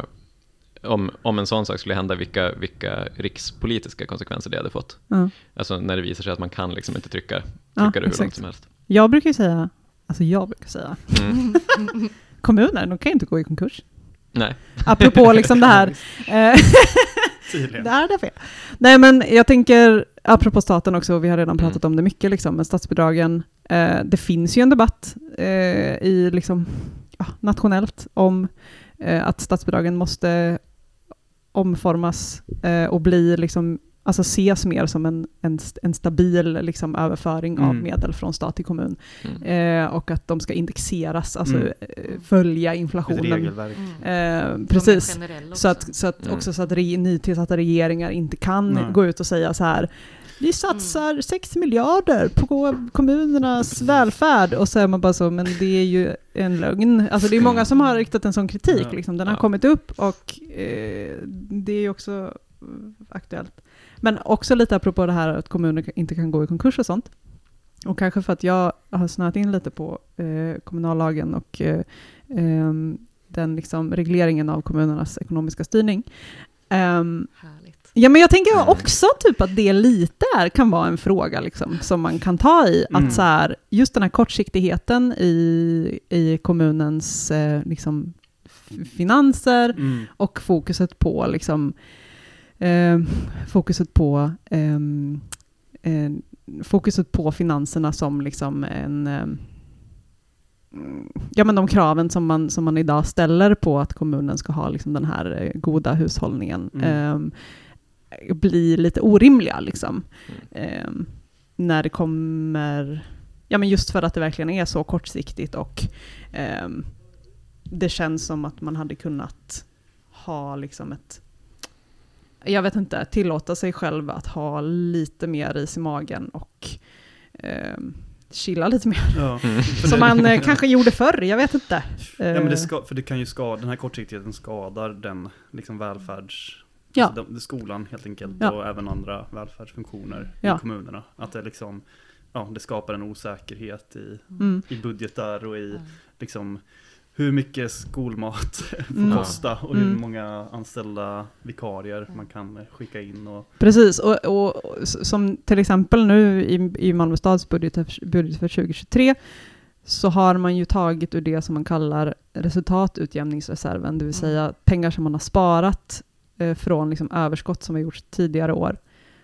Speaker 2: om, om en sån sak skulle hända, vilka, vilka rikspolitiska konsekvenser det hade fått.
Speaker 4: Ja.
Speaker 2: Alltså när det visar sig att man kan liksom inte trycka,
Speaker 4: Ja,
Speaker 2: trycka det hur långt
Speaker 4: exakt.
Speaker 2: som helst.
Speaker 4: Jag brukar ju säga, alltså jag brukar säga,
Speaker 2: Mm. <laughs>
Speaker 4: kommuner, de kan ju inte gå i konkurs.
Speaker 2: Nej.
Speaker 4: Apropå liksom det här. <laughs>
Speaker 1: Tydligen. <laughs>
Speaker 4: Där är det fel. Nej men jag tänker, apropå staten också, vi har redan pratat om det mycket, liksom, med statsbidragen. Eh, det finns ju en debatt eh, i, liksom, ja, nationellt om eh, att statsbidragen måste omformas eh, och bli liksom, alltså ses mer som en, en, en stabil liksom, överföring av
Speaker 1: Mm.
Speaker 4: medel från stat till kommun.
Speaker 2: Mm.
Speaker 4: Eh, och att de ska indexeras, alltså
Speaker 1: Mm.
Speaker 4: eh, följa inflationen.
Speaker 1: regelverk.
Speaker 3: Mm.
Speaker 4: Eh, precis. Så att, så att
Speaker 2: Mm.
Speaker 4: också så att re, nytillsatta regeringar inte kan
Speaker 1: Nej.
Speaker 4: gå ut och säga så här vi satsar 6 miljarder på kommunernas välfärd och så är man bara så, men det är ju en lögn. Alltså det är många som har riktat en sån kritik,
Speaker 1: Ja.
Speaker 4: liksom. den har
Speaker 2: Ja.
Speaker 4: kommit upp och eh, det är ju också eh, aktuellt. Men också lite apropå det här att kommuner inte kan gå i konkurs och sånt. Och kanske för att jag har snöat in lite på eh, kommunallagen och eh, ehm, den liksom regleringen av kommunernas ekonomiska styrning.
Speaker 3: Härligt.
Speaker 4: Ja, men jag tänker också typ att det lite är, kan vara en fråga liksom, som man kan ta i.
Speaker 1: Mm.
Speaker 4: Att så här, just den här kortsiktigheten i, i kommunens eh, liksom, finanser
Speaker 1: Mm.
Speaker 4: och fokuset på liksom, eh, fokuset på eh, fokuset på finanserna som liksom en ehm, Ja men de kraven som man, som man idag ställer på att kommunen ska ha liksom den här eh, goda hushållningen
Speaker 1: Mm.
Speaker 4: ehm, blir lite orimliga liksom.
Speaker 2: Mm.
Speaker 4: Ehm, när det kommer, ja men just för att det verkligen är så kortsiktigt och ehm, det känns som att man hade kunnat ha liksom ett, jag vet inte, tillåta sig själv att ha lite mer is i magen och eh, chilla lite mer.
Speaker 1: Ja.
Speaker 2: Mm.
Speaker 4: Som man eh, kanske gjorde förr, jag vet inte.
Speaker 1: Ja, men
Speaker 4: Eh,
Speaker 1: det ska, för det kan ju skada, den här kortsiktigheten skadar den liksom välfärds...
Speaker 4: Ja.
Speaker 1: Alltså de, skolan helt enkelt
Speaker 4: Ja.
Speaker 1: och även andra välfärdsfunktioner
Speaker 4: Ja.
Speaker 1: i kommunerna. Att det liksom, ja det skapar en osäkerhet i,
Speaker 4: mm,
Speaker 1: i budgetar och i
Speaker 3: Ja.
Speaker 1: liksom hur mycket skolmat <laughs> får
Speaker 4: Mm.
Speaker 1: kosta och hur
Speaker 4: Mm.
Speaker 1: många anställda vikarier man kan skicka in och
Speaker 4: Precis, och, och, som till exempel nu i, i Malmö stads budget, budget för 2023 så har man ju tagit ur det som man kallar resultatutjämningsreserven, det vill säga pengar som man har sparat från liksom överskott som har gjorts tidigare år.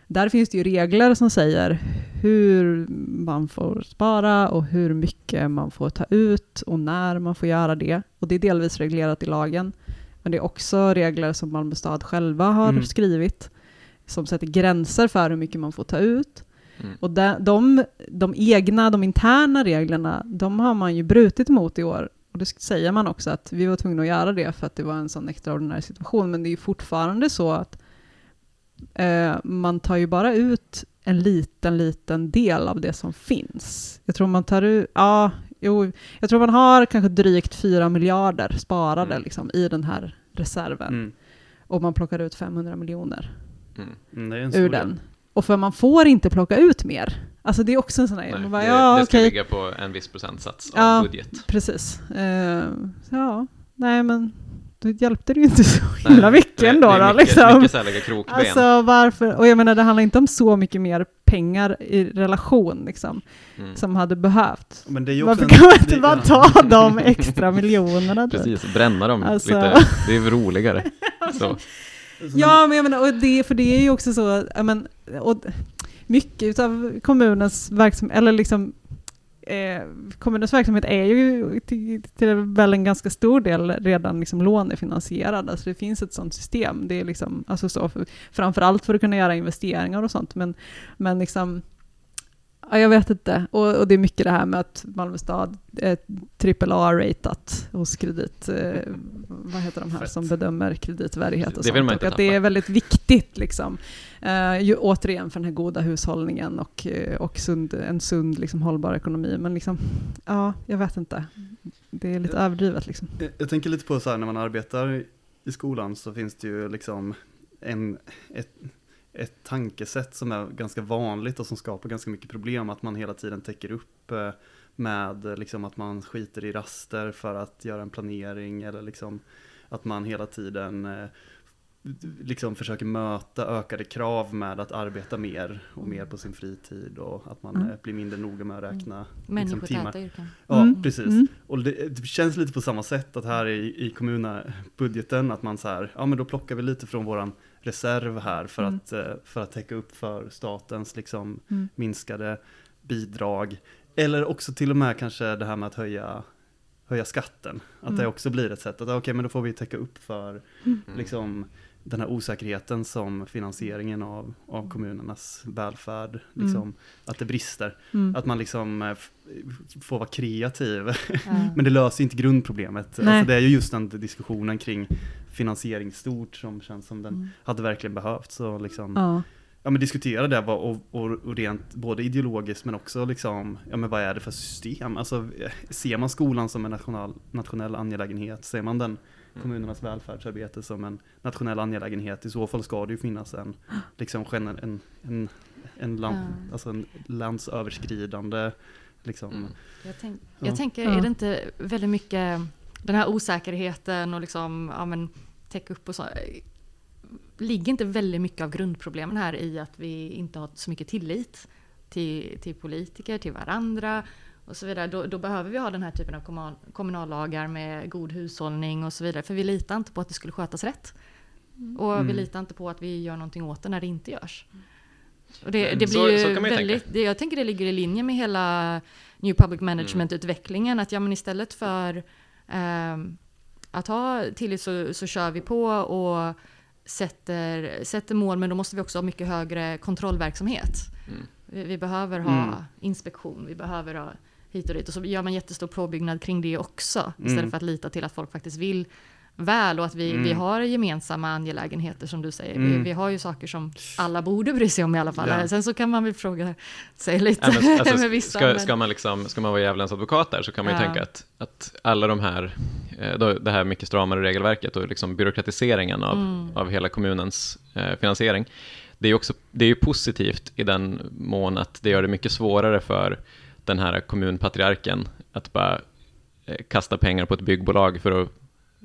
Speaker 4: Där finns det ju regler som säger hur man får spara och hur mycket man får ta ut och när man får göra det. Och det är delvis reglerat i lagen. Men det är också regler som Malmö stad själva har
Speaker 1: Mm.
Speaker 4: skrivit som sätter gränser för hur mycket man får ta ut.
Speaker 2: Mm.
Speaker 4: Och de, de, de egna, de interna reglerna, de har man ju brutit mot i år. Och det säger man också att vi var tvungna att göra det för att det var en sån extraordinär situation. Men det är ju fortfarande så att eh, man tar ju bara ut en liten, liten del av det som finns. Jag tror man tar ut, ja, jo, jag tror man har kanske drygt 4 miljarder sparade
Speaker 2: Mm.
Speaker 4: liksom, i den här reserven.
Speaker 1: mm.
Speaker 4: Och man plockar ut 500 miljoner
Speaker 2: Mm.
Speaker 1: Mm,
Speaker 4: ur den. Och för man får inte plocka ut mer. Alltså det är också en sån här,
Speaker 2: Nej,
Speaker 4: man bara,
Speaker 2: det,
Speaker 4: ja
Speaker 2: det ska
Speaker 4: okej,
Speaker 2: ligga på en viss procentsats av
Speaker 4: Ja.
Speaker 2: budget.
Speaker 4: precis. Så ja, nej men då hjälpte det ju inte så
Speaker 2: Nej,
Speaker 4: himla mycket
Speaker 2: nej,
Speaker 4: ändå
Speaker 2: det är
Speaker 4: då,
Speaker 2: mycket,
Speaker 4: liksom.
Speaker 2: Mycket så här lägga krokben.
Speaker 4: Alltså varför, och jag menar det handlar inte om så mycket mer pengar i relation liksom,
Speaker 2: mm.
Speaker 4: som hade behövt.
Speaker 1: Men det är ju
Speaker 4: Varför kan man inte
Speaker 1: det-
Speaker 4: bara
Speaker 1: ja.
Speaker 4: ta de extra miljonerna? typ?
Speaker 2: Precis, bränna dem
Speaker 4: Alltså.
Speaker 2: lite. Det är roligare. <laughs> Så.
Speaker 4: Ja, men jag menar, och det, för det är ju också så, men, och mycket av kommunens verksamhet, eller liksom eh, kommunens verksamhet är ju till, till väl en ganska stor del redan liksom lånefinansierad. Alltså det finns ett sådant system. Det är liksom, alltså så, för, framförallt för att kunna göra investeringar och sånt. Men, men liksom, ja, jag vet inte. Och, och det är mycket det här med att Malmö stad är AAA-ratat hos kredit, eh, vad heter de här
Speaker 1: Fett.
Speaker 4: som bedömer kreditvärdighet och
Speaker 2: Det
Speaker 4: sånt. Och att det är väldigt viktigt liksom. Eh, ju, återigen för den här goda hushållningen och, eh, och sund, en sund liksom, hållbar ekonomi. Men liksom, ja, jag vet inte. Det är lite överdrivet liksom.
Speaker 1: Jag- Jag tänker lite på så här när man arbetar i skolan så finns det ju liksom en, ett, ett tankesätt som är ganska vanligt och som skapar ganska mycket problem. Att man hela tiden täcker upp eh, med liksom att man skiter i raster för att göra en planering eller liksom att man hela tiden eh, liksom försöker möta ökade krav med att arbeta mer och mer på sin fritid och att man
Speaker 4: Mm.
Speaker 1: eh, blir mindre noga med att räkna liksom,
Speaker 3: Människotäta
Speaker 1: timmar.
Speaker 3: yrken.
Speaker 1: Ja,
Speaker 4: Mm.
Speaker 1: precis.
Speaker 4: Mm.
Speaker 1: Och det, det känns lite på samma sätt att här i, i kommunbudgeten att man så här, ja men då plockar vi lite från våran reserv här för,
Speaker 4: Mm.
Speaker 1: att, eh, för att täcka upp för statens liksom
Speaker 4: Mm.
Speaker 1: minskade bidrag. Eller också till och med kanske det här med att höja, höja skatten. Att
Speaker 4: Mm.
Speaker 1: det också blir ett sätt att okej men då får vi täcka upp för
Speaker 2: Mm.
Speaker 1: liksom den här osäkerheten som finansieringen av, av kommunernas välfärd, liksom, att det brister.
Speaker 4: Mm.
Speaker 1: Att man liksom eh, får vara kreativ.
Speaker 3: Ja. <laughs>
Speaker 1: Men det löser inte grundproblemet. Alltså det är ju just den diskussionen kring finansiering stort som känns som den
Speaker 3: Mm.
Speaker 1: hade verkligen behövts. Och liksom, ja.
Speaker 4: Ja.
Speaker 1: men diskutera det och, och, och rent både ideologiskt men också liksom, ja men vad är det för system? Alltså eh, ser man skolan som en national, nationell angelägenhet? Ser man den kommunernas välfärdsarbete som en nationell angelägenhet? I så fall ska det ju finnas en, liksom, en, en, en, land,
Speaker 3: Ja.
Speaker 1: alltså en landsöverskridande liksom,
Speaker 2: Mm.
Speaker 3: Jag, tänk,
Speaker 1: Ja.
Speaker 3: jag tänker, är det inte väldigt mycket den här osäkerheten och liksom, ja men, täcka upp och så. Ligger inte väldigt mycket av grundproblemen här i att vi inte har så mycket tillit till, till politiker, till varandra och så vidare. Då, då behöver vi ha den här typen av kommunal, kommunallagar med god hushållning och så vidare. För vi litar inte på att det skulle skötas rätt. Och vi
Speaker 1: Mm.
Speaker 3: litar inte på att vi gör någonting åt det när det inte görs. Och det, det
Speaker 2: så-
Speaker 3: blir ju
Speaker 2: så kan man ju
Speaker 3: väldigt,
Speaker 2: tänka.
Speaker 3: det, jag tänker det ligger i linje med hela New Public Management-utvecklingen. Att ja, men istället för ehm, att ha tillit så, så kör vi på och sätter, sätter mål, men då måste vi också ha mycket högre kontrollverksamhet.
Speaker 2: Mm.
Speaker 3: Vi, vi behöver ha
Speaker 1: Mm.
Speaker 3: inspektion, vi behöver ha hit och dit. Och så gör man jättestor påbyggnad kring det också, istället
Speaker 1: Mm.
Speaker 3: för att lita till att folk faktiskt vill väl och att vi,
Speaker 1: Mm.
Speaker 3: vi har gemensamma angelägenheter som du säger. Vi,
Speaker 1: Mm.
Speaker 3: vi har ju saker som alla borde bry sig om i alla fall.
Speaker 1: Ja.
Speaker 3: Sen så kan man väl fråga sig lite
Speaker 2: Ja, men, alltså, <laughs>
Speaker 3: med vissa.
Speaker 2: ska,
Speaker 3: men-
Speaker 2: ska, man liksom, ska man vara djävulens advokat där så kan man ju
Speaker 3: Ja.
Speaker 2: tänka att, att alla de här, eh, då, det här mycket stramare regelverket och liksom byråkratiseringen av,
Speaker 3: Mm.
Speaker 2: av hela kommunens eh, finansiering, det är ju också det är ju positivt i den mån att det gör det mycket svårare för den här kommunpatriarken att bara eh, kasta pengar på ett byggbolag för att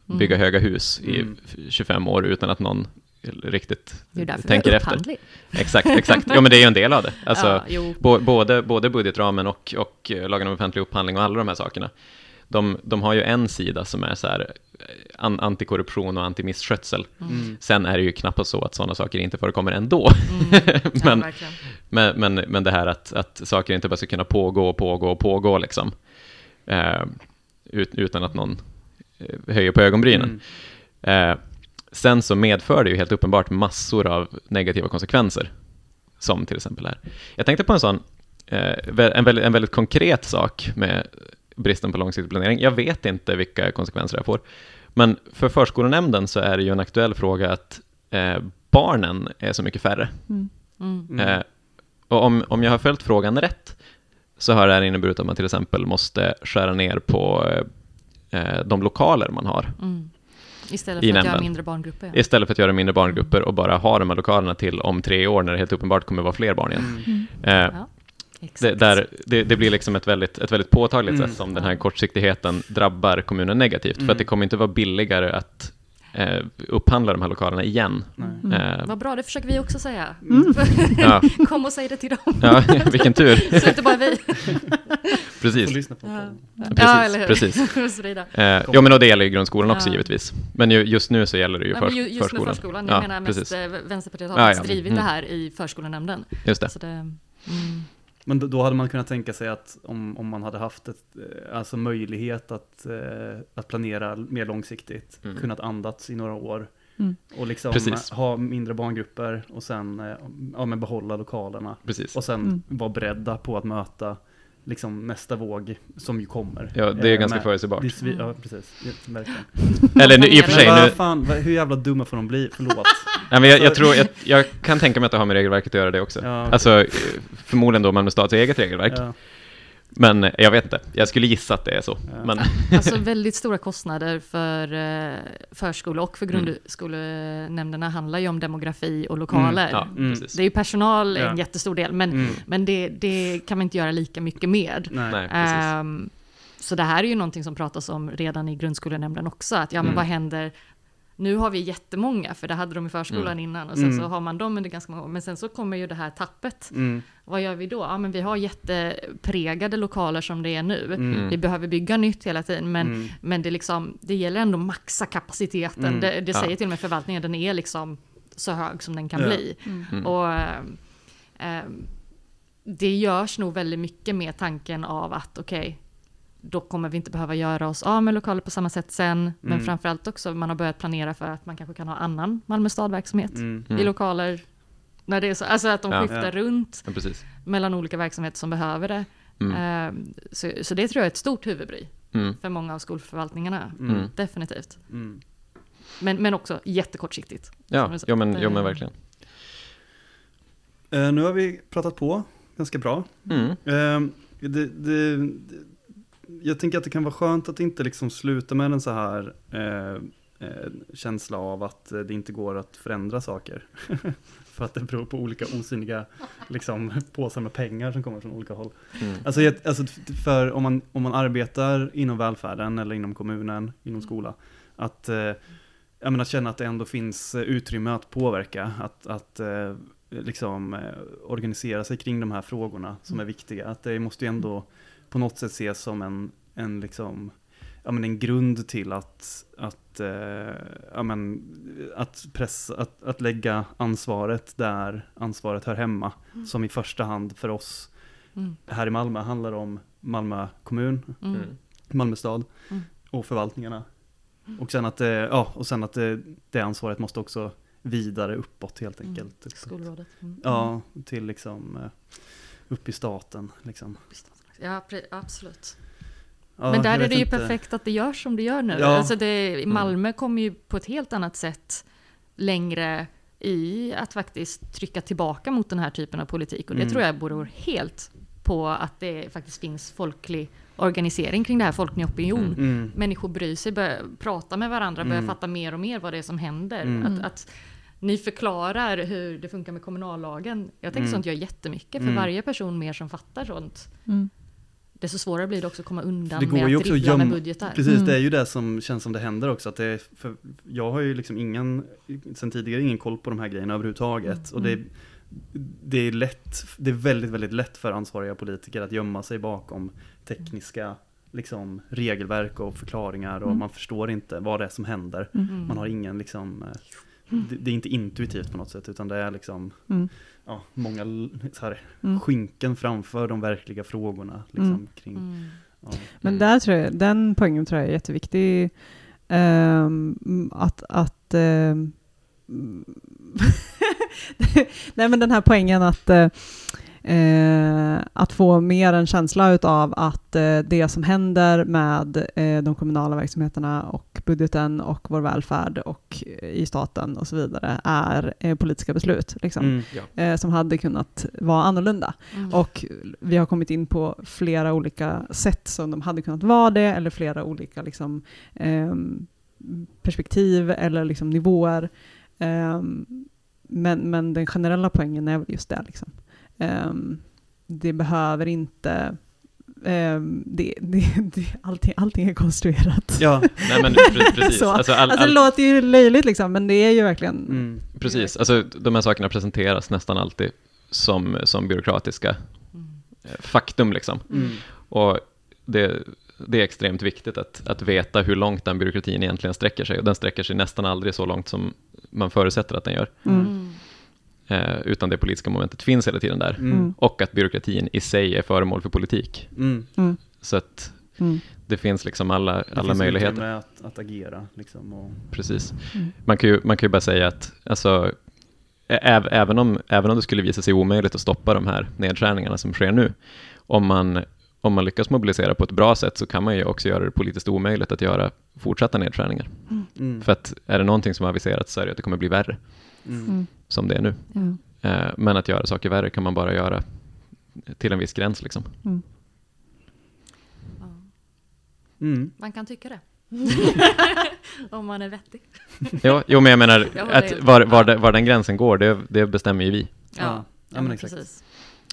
Speaker 2: bygga
Speaker 3: Mm.
Speaker 2: höga hus i
Speaker 1: Mm.
Speaker 2: f- 25 år utan att någon riktigt
Speaker 3: det är därför
Speaker 2: tänker efter.
Speaker 3: upphandling.
Speaker 2: Exakt, exakt. Jo, men det är ju en del av det. <laughs> Alltså,
Speaker 3: ja,
Speaker 2: Både, både budgetramen och, och eh, lagen om offentlig upphandling och alla de här sakerna. De, de har ju en sida som är så här, eh, an, antikorruption och antimisskötsel.
Speaker 1: Mm.
Speaker 2: Sen är det ju knappast så att sådana saker inte förekommer ändå.
Speaker 3: Mm. <laughs> Ja,
Speaker 2: men,
Speaker 3: verkligen.
Speaker 2: Men, men, men det här att, att saker inte bara ska kunna pågå och pågå och pågå liksom. Eh, ut, utan att någon eh, höjer på ögonbrynen.
Speaker 1: Mm.
Speaker 2: Eh, sen så medför det ju helt uppenbart massor av negativa konsekvenser. Som till exempel här. Jag tänkte på en sån, eh, en, väldigt, en väldigt konkret sak med bristen på långsiktig planering. Jag vet inte vilka konsekvenser det får. Men för förskolenämnden så är det ju en aktuell fråga att eh, barnen är så mycket färre.
Speaker 4: Mm.
Speaker 3: Mm.
Speaker 1: Mm.
Speaker 2: Eh, och om, om jag har följt frågan rätt så har det här inneburit att man till exempel måste skära ner på eh, eh, de lokaler man har.
Speaker 3: Mm. Istället för att göra mindre barngrupper. Ja.
Speaker 2: Istället för att göra mindre barngrupper och bara ha de här lokalerna till om tre år när det helt uppenbart kommer vara fler barn igen.
Speaker 1: Mm.
Speaker 2: Eh,
Speaker 3: Ja,
Speaker 2: det, där, det, det blir liksom ett väldigt, ett väldigt påtagligt
Speaker 1: Mm.
Speaker 2: sätt som den här kortsiktigheten drabbar kommunen negativt. För
Speaker 1: Mm.
Speaker 2: att det kommer inte vara billigare att eh, upphandla de här lokalerna igen.
Speaker 1: Nej.
Speaker 4: Mm.
Speaker 2: Eh,
Speaker 3: Vad bra, det försöker vi också säga.
Speaker 4: Mm. <laughs>
Speaker 2: ja,
Speaker 3: Kom och säg det till dem,
Speaker 2: ja, <laughs> vilken tur. <laughs>
Speaker 3: så inte bara vi.
Speaker 2: Precis.
Speaker 3: Ja.
Speaker 2: Precis,
Speaker 3: ja, eller hur?
Speaker 2: precis. Eh, jo, men och det gäller ju grundskolan också givetvis. Men ju, just nu så gäller det ju för,
Speaker 3: just
Speaker 2: förskolan.
Speaker 3: med förskolan, jag
Speaker 2: Ja,
Speaker 3: menar mest
Speaker 2: precis.
Speaker 3: eh, Vänsterpartiet har
Speaker 2: Ja,
Speaker 3: drivit
Speaker 2: Mm.
Speaker 3: det här i förskolenämnden.
Speaker 2: Just det.
Speaker 3: Så det, mm,
Speaker 1: Men då, hade man kunnat tänka sig att om, om man hade haft ett, eh, alltså möjlighet att, eh, att planera mer långsiktigt,
Speaker 2: Mm.
Speaker 1: kunnat andats i några år
Speaker 4: Mm.
Speaker 1: och liksom
Speaker 2: Precis.
Speaker 1: ha mindre barngrupper och sen eh, ja, men behålla lokalerna
Speaker 2: Precis.
Speaker 1: och sen
Speaker 4: Mm.
Speaker 1: vara beredda på att möta liksom nästa våg som ju kommer.
Speaker 2: Ja, det är
Speaker 1: Eh,
Speaker 2: ganska
Speaker 1: med-
Speaker 2: förutsägbart.
Speaker 1: svi- Ja, precis. Ja, verkligen. <laughs>
Speaker 2: Eller nu, i och för sig,
Speaker 1: Men
Speaker 2: nu,
Speaker 1: fan, hur jävla dumma får de bli? Förlåt. <laughs>
Speaker 2: nej, men jag, jag tror, jag, jag kan tänka mig att det har med regelverket att göra det också.
Speaker 1: Ja.
Speaker 2: Alltså, eh, förmodligen då Malmö stads eget regelverk.
Speaker 1: Ja,
Speaker 2: Men eh, jag vet inte, jag skulle gissa att det är så.
Speaker 1: Ja.
Speaker 2: Men, <laughs>
Speaker 3: Alltså väldigt stora kostnader för eh, förskola och för
Speaker 2: Mm.
Speaker 3: grundskolenämnderna handlar ju om demografi och lokaler.
Speaker 2: ja,
Speaker 1: Mm.
Speaker 2: precis.
Speaker 3: Det är ju personal
Speaker 1: Ja.
Speaker 3: en jättestor del, men,
Speaker 1: Mm.
Speaker 3: men det, det kan man inte göra lika mycket med.
Speaker 1: Nej.
Speaker 2: Nej, precis.
Speaker 3: Ehm, så det här är ju någonting som pratas om redan i grundskolenämnden också, att ja men
Speaker 2: Mm.
Speaker 3: vad händer nu har vi jättemånga, för det hade de i förskolan
Speaker 2: Mm.
Speaker 3: innan, och sen
Speaker 1: Mm.
Speaker 3: så har man dem under ganska många år. Men sen så kommer ju det här tappet.
Speaker 1: Mm.
Speaker 3: Vad gör vi då? Ja, men vi har jättepregade lokaler som det är nu.
Speaker 1: Mm.
Speaker 3: Vi behöver bygga nytt hela tiden, men,
Speaker 1: Mm.
Speaker 3: men det, liksom, det gäller ändå maxa kapaciteten.
Speaker 1: Mm.
Speaker 3: Det, det
Speaker 2: Ja.
Speaker 3: säger till och med förvaltningen, den är liksom så hög som den kan
Speaker 1: Ja.
Speaker 3: bli.
Speaker 2: Mm.
Speaker 3: Och ehm, ehm, det görs nog väldigt mycket med tanken av att okej, då kommer vi inte behöva göra oss av med lokaler på samma sätt sen. Men
Speaker 1: Mm.
Speaker 3: framförallt också, man har börjat planera för att man kanske kan ha annan Malmö stad-verksamhet
Speaker 1: Mm.
Speaker 3: i
Speaker 2: Mm.
Speaker 3: lokaler. När det är så, alltså att de
Speaker 2: Ja.
Speaker 3: skiftar
Speaker 1: Ja.
Speaker 3: runt
Speaker 2: Ja, precis.
Speaker 3: mellan olika verksamheter som behöver det.
Speaker 2: Mm.
Speaker 3: Ehm, så, så det tror jag är ett stort huvudbry
Speaker 2: Mm.
Speaker 3: för många av skolförvaltningarna.
Speaker 1: Mm.
Speaker 3: Definitivt.
Speaker 1: Mm.
Speaker 3: Men, men också jättekortsiktigt.
Speaker 2: Ja, jo men, jo men
Speaker 3: Eh,
Speaker 2: verkligen.
Speaker 1: Eh, nu har vi pratat på ganska bra. Det, det, det, jag tänker att det kan vara skönt att inte liksom sluta med en så här eh, eh, känsla av att eh, det inte går att förändra saker. <laughs> För att det beror på olika osynliga liksom, påsar med pengar som kommer från olika håll.
Speaker 2: Mm.
Speaker 1: Alltså, jag- alltså för om man, om man arbetar inom välfärden eller inom kommunen, inom skola, att, eh, jag menar, känna att det ändå finns eh, utrymme att påverka, att, att eh, liksom eh, organisera sig kring de här frågorna som är viktiga. Att det måste ju ändå på något sätt ses som en, en liksom, ja, men en grund till att, att, eh, ja, men, att, pressa, att, att lägga ansvaret där ansvaret hör hemma. Som i första hand för oss
Speaker 3: Mm.
Speaker 1: här i Malmö handlar om Malmö kommun,
Speaker 3: Mm.
Speaker 2: Mm.
Speaker 1: Malmö stad
Speaker 3: Mm.
Speaker 1: och förvaltningarna. Och sen att, det, ja, och sen att det, det ansvaret måste också vidare uppåt helt
Speaker 3: Mm.
Speaker 1: enkelt.
Speaker 3: Skolrådet. Mm.
Speaker 1: Ja, till liksom eh, upp i staten. Liksom.
Speaker 3: Ja, absolut.
Speaker 1: Ja,
Speaker 3: Men där är det ju
Speaker 1: inte.
Speaker 3: perfekt att det görs som det gör nu.
Speaker 1: Ja.
Speaker 3: Alltså det, Malmö kommer ju på ett helt annat sätt längre i att faktiskt trycka tillbaka mot den här typen av politik. Och det
Speaker 1: Mm.
Speaker 3: tror jag beror helt på att det faktiskt finns folklig organisering kring det här, folklig opinion.
Speaker 1: Mm.
Speaker 3: Människor bryr sig, börjar prata med varandra, börjar
Speaker 1: Mm.
Speaker 3: fatta mer och mer vad det är som händer.
Speaker 1: Mm.
Speaker 3: Att, att ni förklarar hur det funkar med kommunallagen. Jag tänker
Speaker 1: Mm.
Speaker 3: sånt gör jättemycket, för
Speaker 1: Mm.
Speaker 3: varje person mer som fattar sånt,
Speaker 4: Mm.
Speaker 3: Desto svårare blir det också att komma undan
Speaker 1: Det går
Speaker 3: med
Speaker 1: ju
Speaker 3: att
Speaker 1: också att
Speaker 3: dribbla med budgetar.
Speaker 1: Precis,
Speaker 4: Mm.
Speaker 1: det är ju det som känns som det händer också. Att det är, för jag har ju liksom ingen, sen tidigare ingen koll på de här grejerna överhuvudtaget. Och det,
Speaker 3: Mm.
Speaker 1: det är lätt, det är väldigt, väldigt lätt för ansvariga politiker att gömma sig bakom tekniska liksom, regelverk och förklaringar och
Speaker 4: Mm.
Speaker 1: man förstår inte vad det är som händer.
Speaker 3: Mm.
Speaker 1: Man har ingen liksom, eh, det, det är inte intuitivt på något sätt utan det är liksom,
Speaker 4: Mm.
Speaker 1: Ja, många så här,
Speaker 4: Mm.
Speaker 1: skynken framför de verkliga frågorna. Liksom,
Speaker 4: Mm.
Speaker 1: kring,
Speaker 3: Mm.
Speaker 1: ja.
Speaker 4: Men där tror jag, den poängen tror jag är jätteviktig. ehm, att att ehm, <laughs> Nej men den här poängen att eh, eh, att få mer en känsla utav att eh, det som händer med eh, de kommunala verksamheterna och budgeten och vår välfärd och eh, i staten och så vidare är eh, politiska beslut liksom,
Speaker 1: Mm.
Speaker 2: Ja.
Speaker 4: eh, som hade kunnat vara annorlunda.
Speaker 3: Mm.
Speaker 4: Och vi har kommit in på flera olika sätt som de hade kunnat vara det, eller flera olika liksom, ehm, perspektiv eller liksom, nivåer. Ehm, men, men den generella poängen är väl just det. Liksom. Ehm, det behöver inte... ehm, det, det, det, allting, allting är konstruerat.
Speaker 1: Ja,
Speaker 2: Nej men pre- <laughs> precis.
Speaker 4: Så.
Speaker 2: Alltså, all,
Speaker 4: Alltså, det
Speaker 2: all,
Speaker 4: låter ju löjligt, liksom, men det är ju verkligen...
Speaker 1: mm.
Speaker 2: precis. Alltså, de här sakerna presenteras nästan alltid som, som byråkratiska
Speaker 3: Mm.
Speaker 2: faktum. Liksom.
Speaker 1: Mm.
Speaker 2: Och det, det är extremt viktigt att, att veta hur långt den byråkratin egentligen sträcker sig. Och den sträcker sig nästan aldrig så långt som man förutsätter att den gör.
Speaker 4: Mm.
Speaker 2: Eh, utan det politiska momentet finns hela tiden där.
Speaker 1: Mm.
Speaker 4: Mm.
Speaker 2: Och att byråkratin i sig är föremål för politik.
Speaker 1: Mm.
Speaker 4: Mm.
Speaker 2: Så att
Speaker 4: Mm.
Speaker 2: det finns liksom alla,
Speaker 1: Det
Speaker 2: alla
Speaker 1: finns
Speaker 2: möjligheter.
Speaker 1: utrymme att, att agera. Liksom, och,
Speaker 2: Precis.
Speaker 4: Mm.
Speaker 2: Man kan, ju, man kan ju bara säga att alltså, ä- även, om, även om det skulle visa sig omöjligt att stoppa de här nedskärningarna som sker nu, om man, om man lyckas mobilisera på ett bra sätt så kan man ju också göra det politiskt omöjligt att göra fortsatta nedskärningar.
Speaker 1: mm.
Speaker 2: För att är det någonting som har aviserats så är det att det kommer bli värre,
Speaker 1: Mm.
Speaker 2: Som det är nu.
Speaker 4: Mm.
Speaker 2: Eh, Men att göra saker värre kan man bara göra till en viss gräns. Liksom.
Speaker 4: Mm.
Speaker 3: Ja.
Speaker 1: Mm.
Speaker 3: Man kan tycka det. <laughs> Om man är vettig.
Speaker 2: Jo, jo, men jag menar
Speaker 3: Jag
Speaker 2: att var,
Speaker 3: med.
Speaker 2: var, det- var den gränsen går, det, det bestämmer ju vi.
Speaker 1: Ja,
Speaker 3: Ja,
Speaker 1: ja, men exakt.
Speaker 3: precis.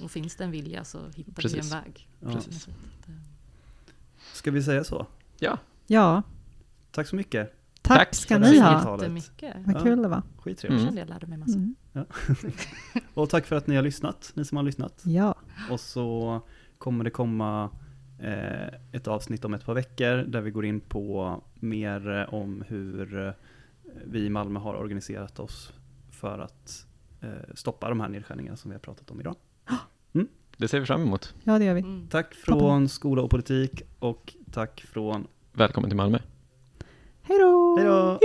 Speaker 3: Och finns det en vilja så hittar vi
Speaker 2: Precis.
Speaker 3: en väg.
Speaker 1: Ja.
Speaker 2: Precis.
Speaker 1: Ska vi säga så?
Speaker 2: Ja,
Speaker 4: Ja,
Speaker 1: Tack så mycket.
Speaker 4: Tack,
Speaker 2: Tack
Speaker 4: ska ni ha.
Speaker 3: Jättemycket.
Speaker 4: Vad
Speaker 1: Ja.
Speaker 4: kul det var.
Speaker 1: Skittrevligt.
Speaker 2: Mm.
Speaker 3: Jag kände jag lärde mig massa.
Speaker 4: Mm. <laughs>
Speaker 1: Och tack för att ni har lyssnat, ni som har lyssnat.
Speaker 4: Ja.
Speaker 1: Och så kommer det komma eh, ett avsnitt om ett par veckor där vi går in på mer eh, om hur eh, vi i Malmö har organiserat oss för att eh, stoppa de här nedskärningarna som vi har pratat om idag. <gasps>
Speaker 2: det ser vi fram emot.
Speaker 4: ja, det gör vi.
Speaker 3: Mm.
Speaker 1: Tack från skola och politik och tack från
Speaker 2: Välkommen till Malmö.
Speaker 4: Hej då!
Speaker 1: Hej då!
Speaker 3: Hej då.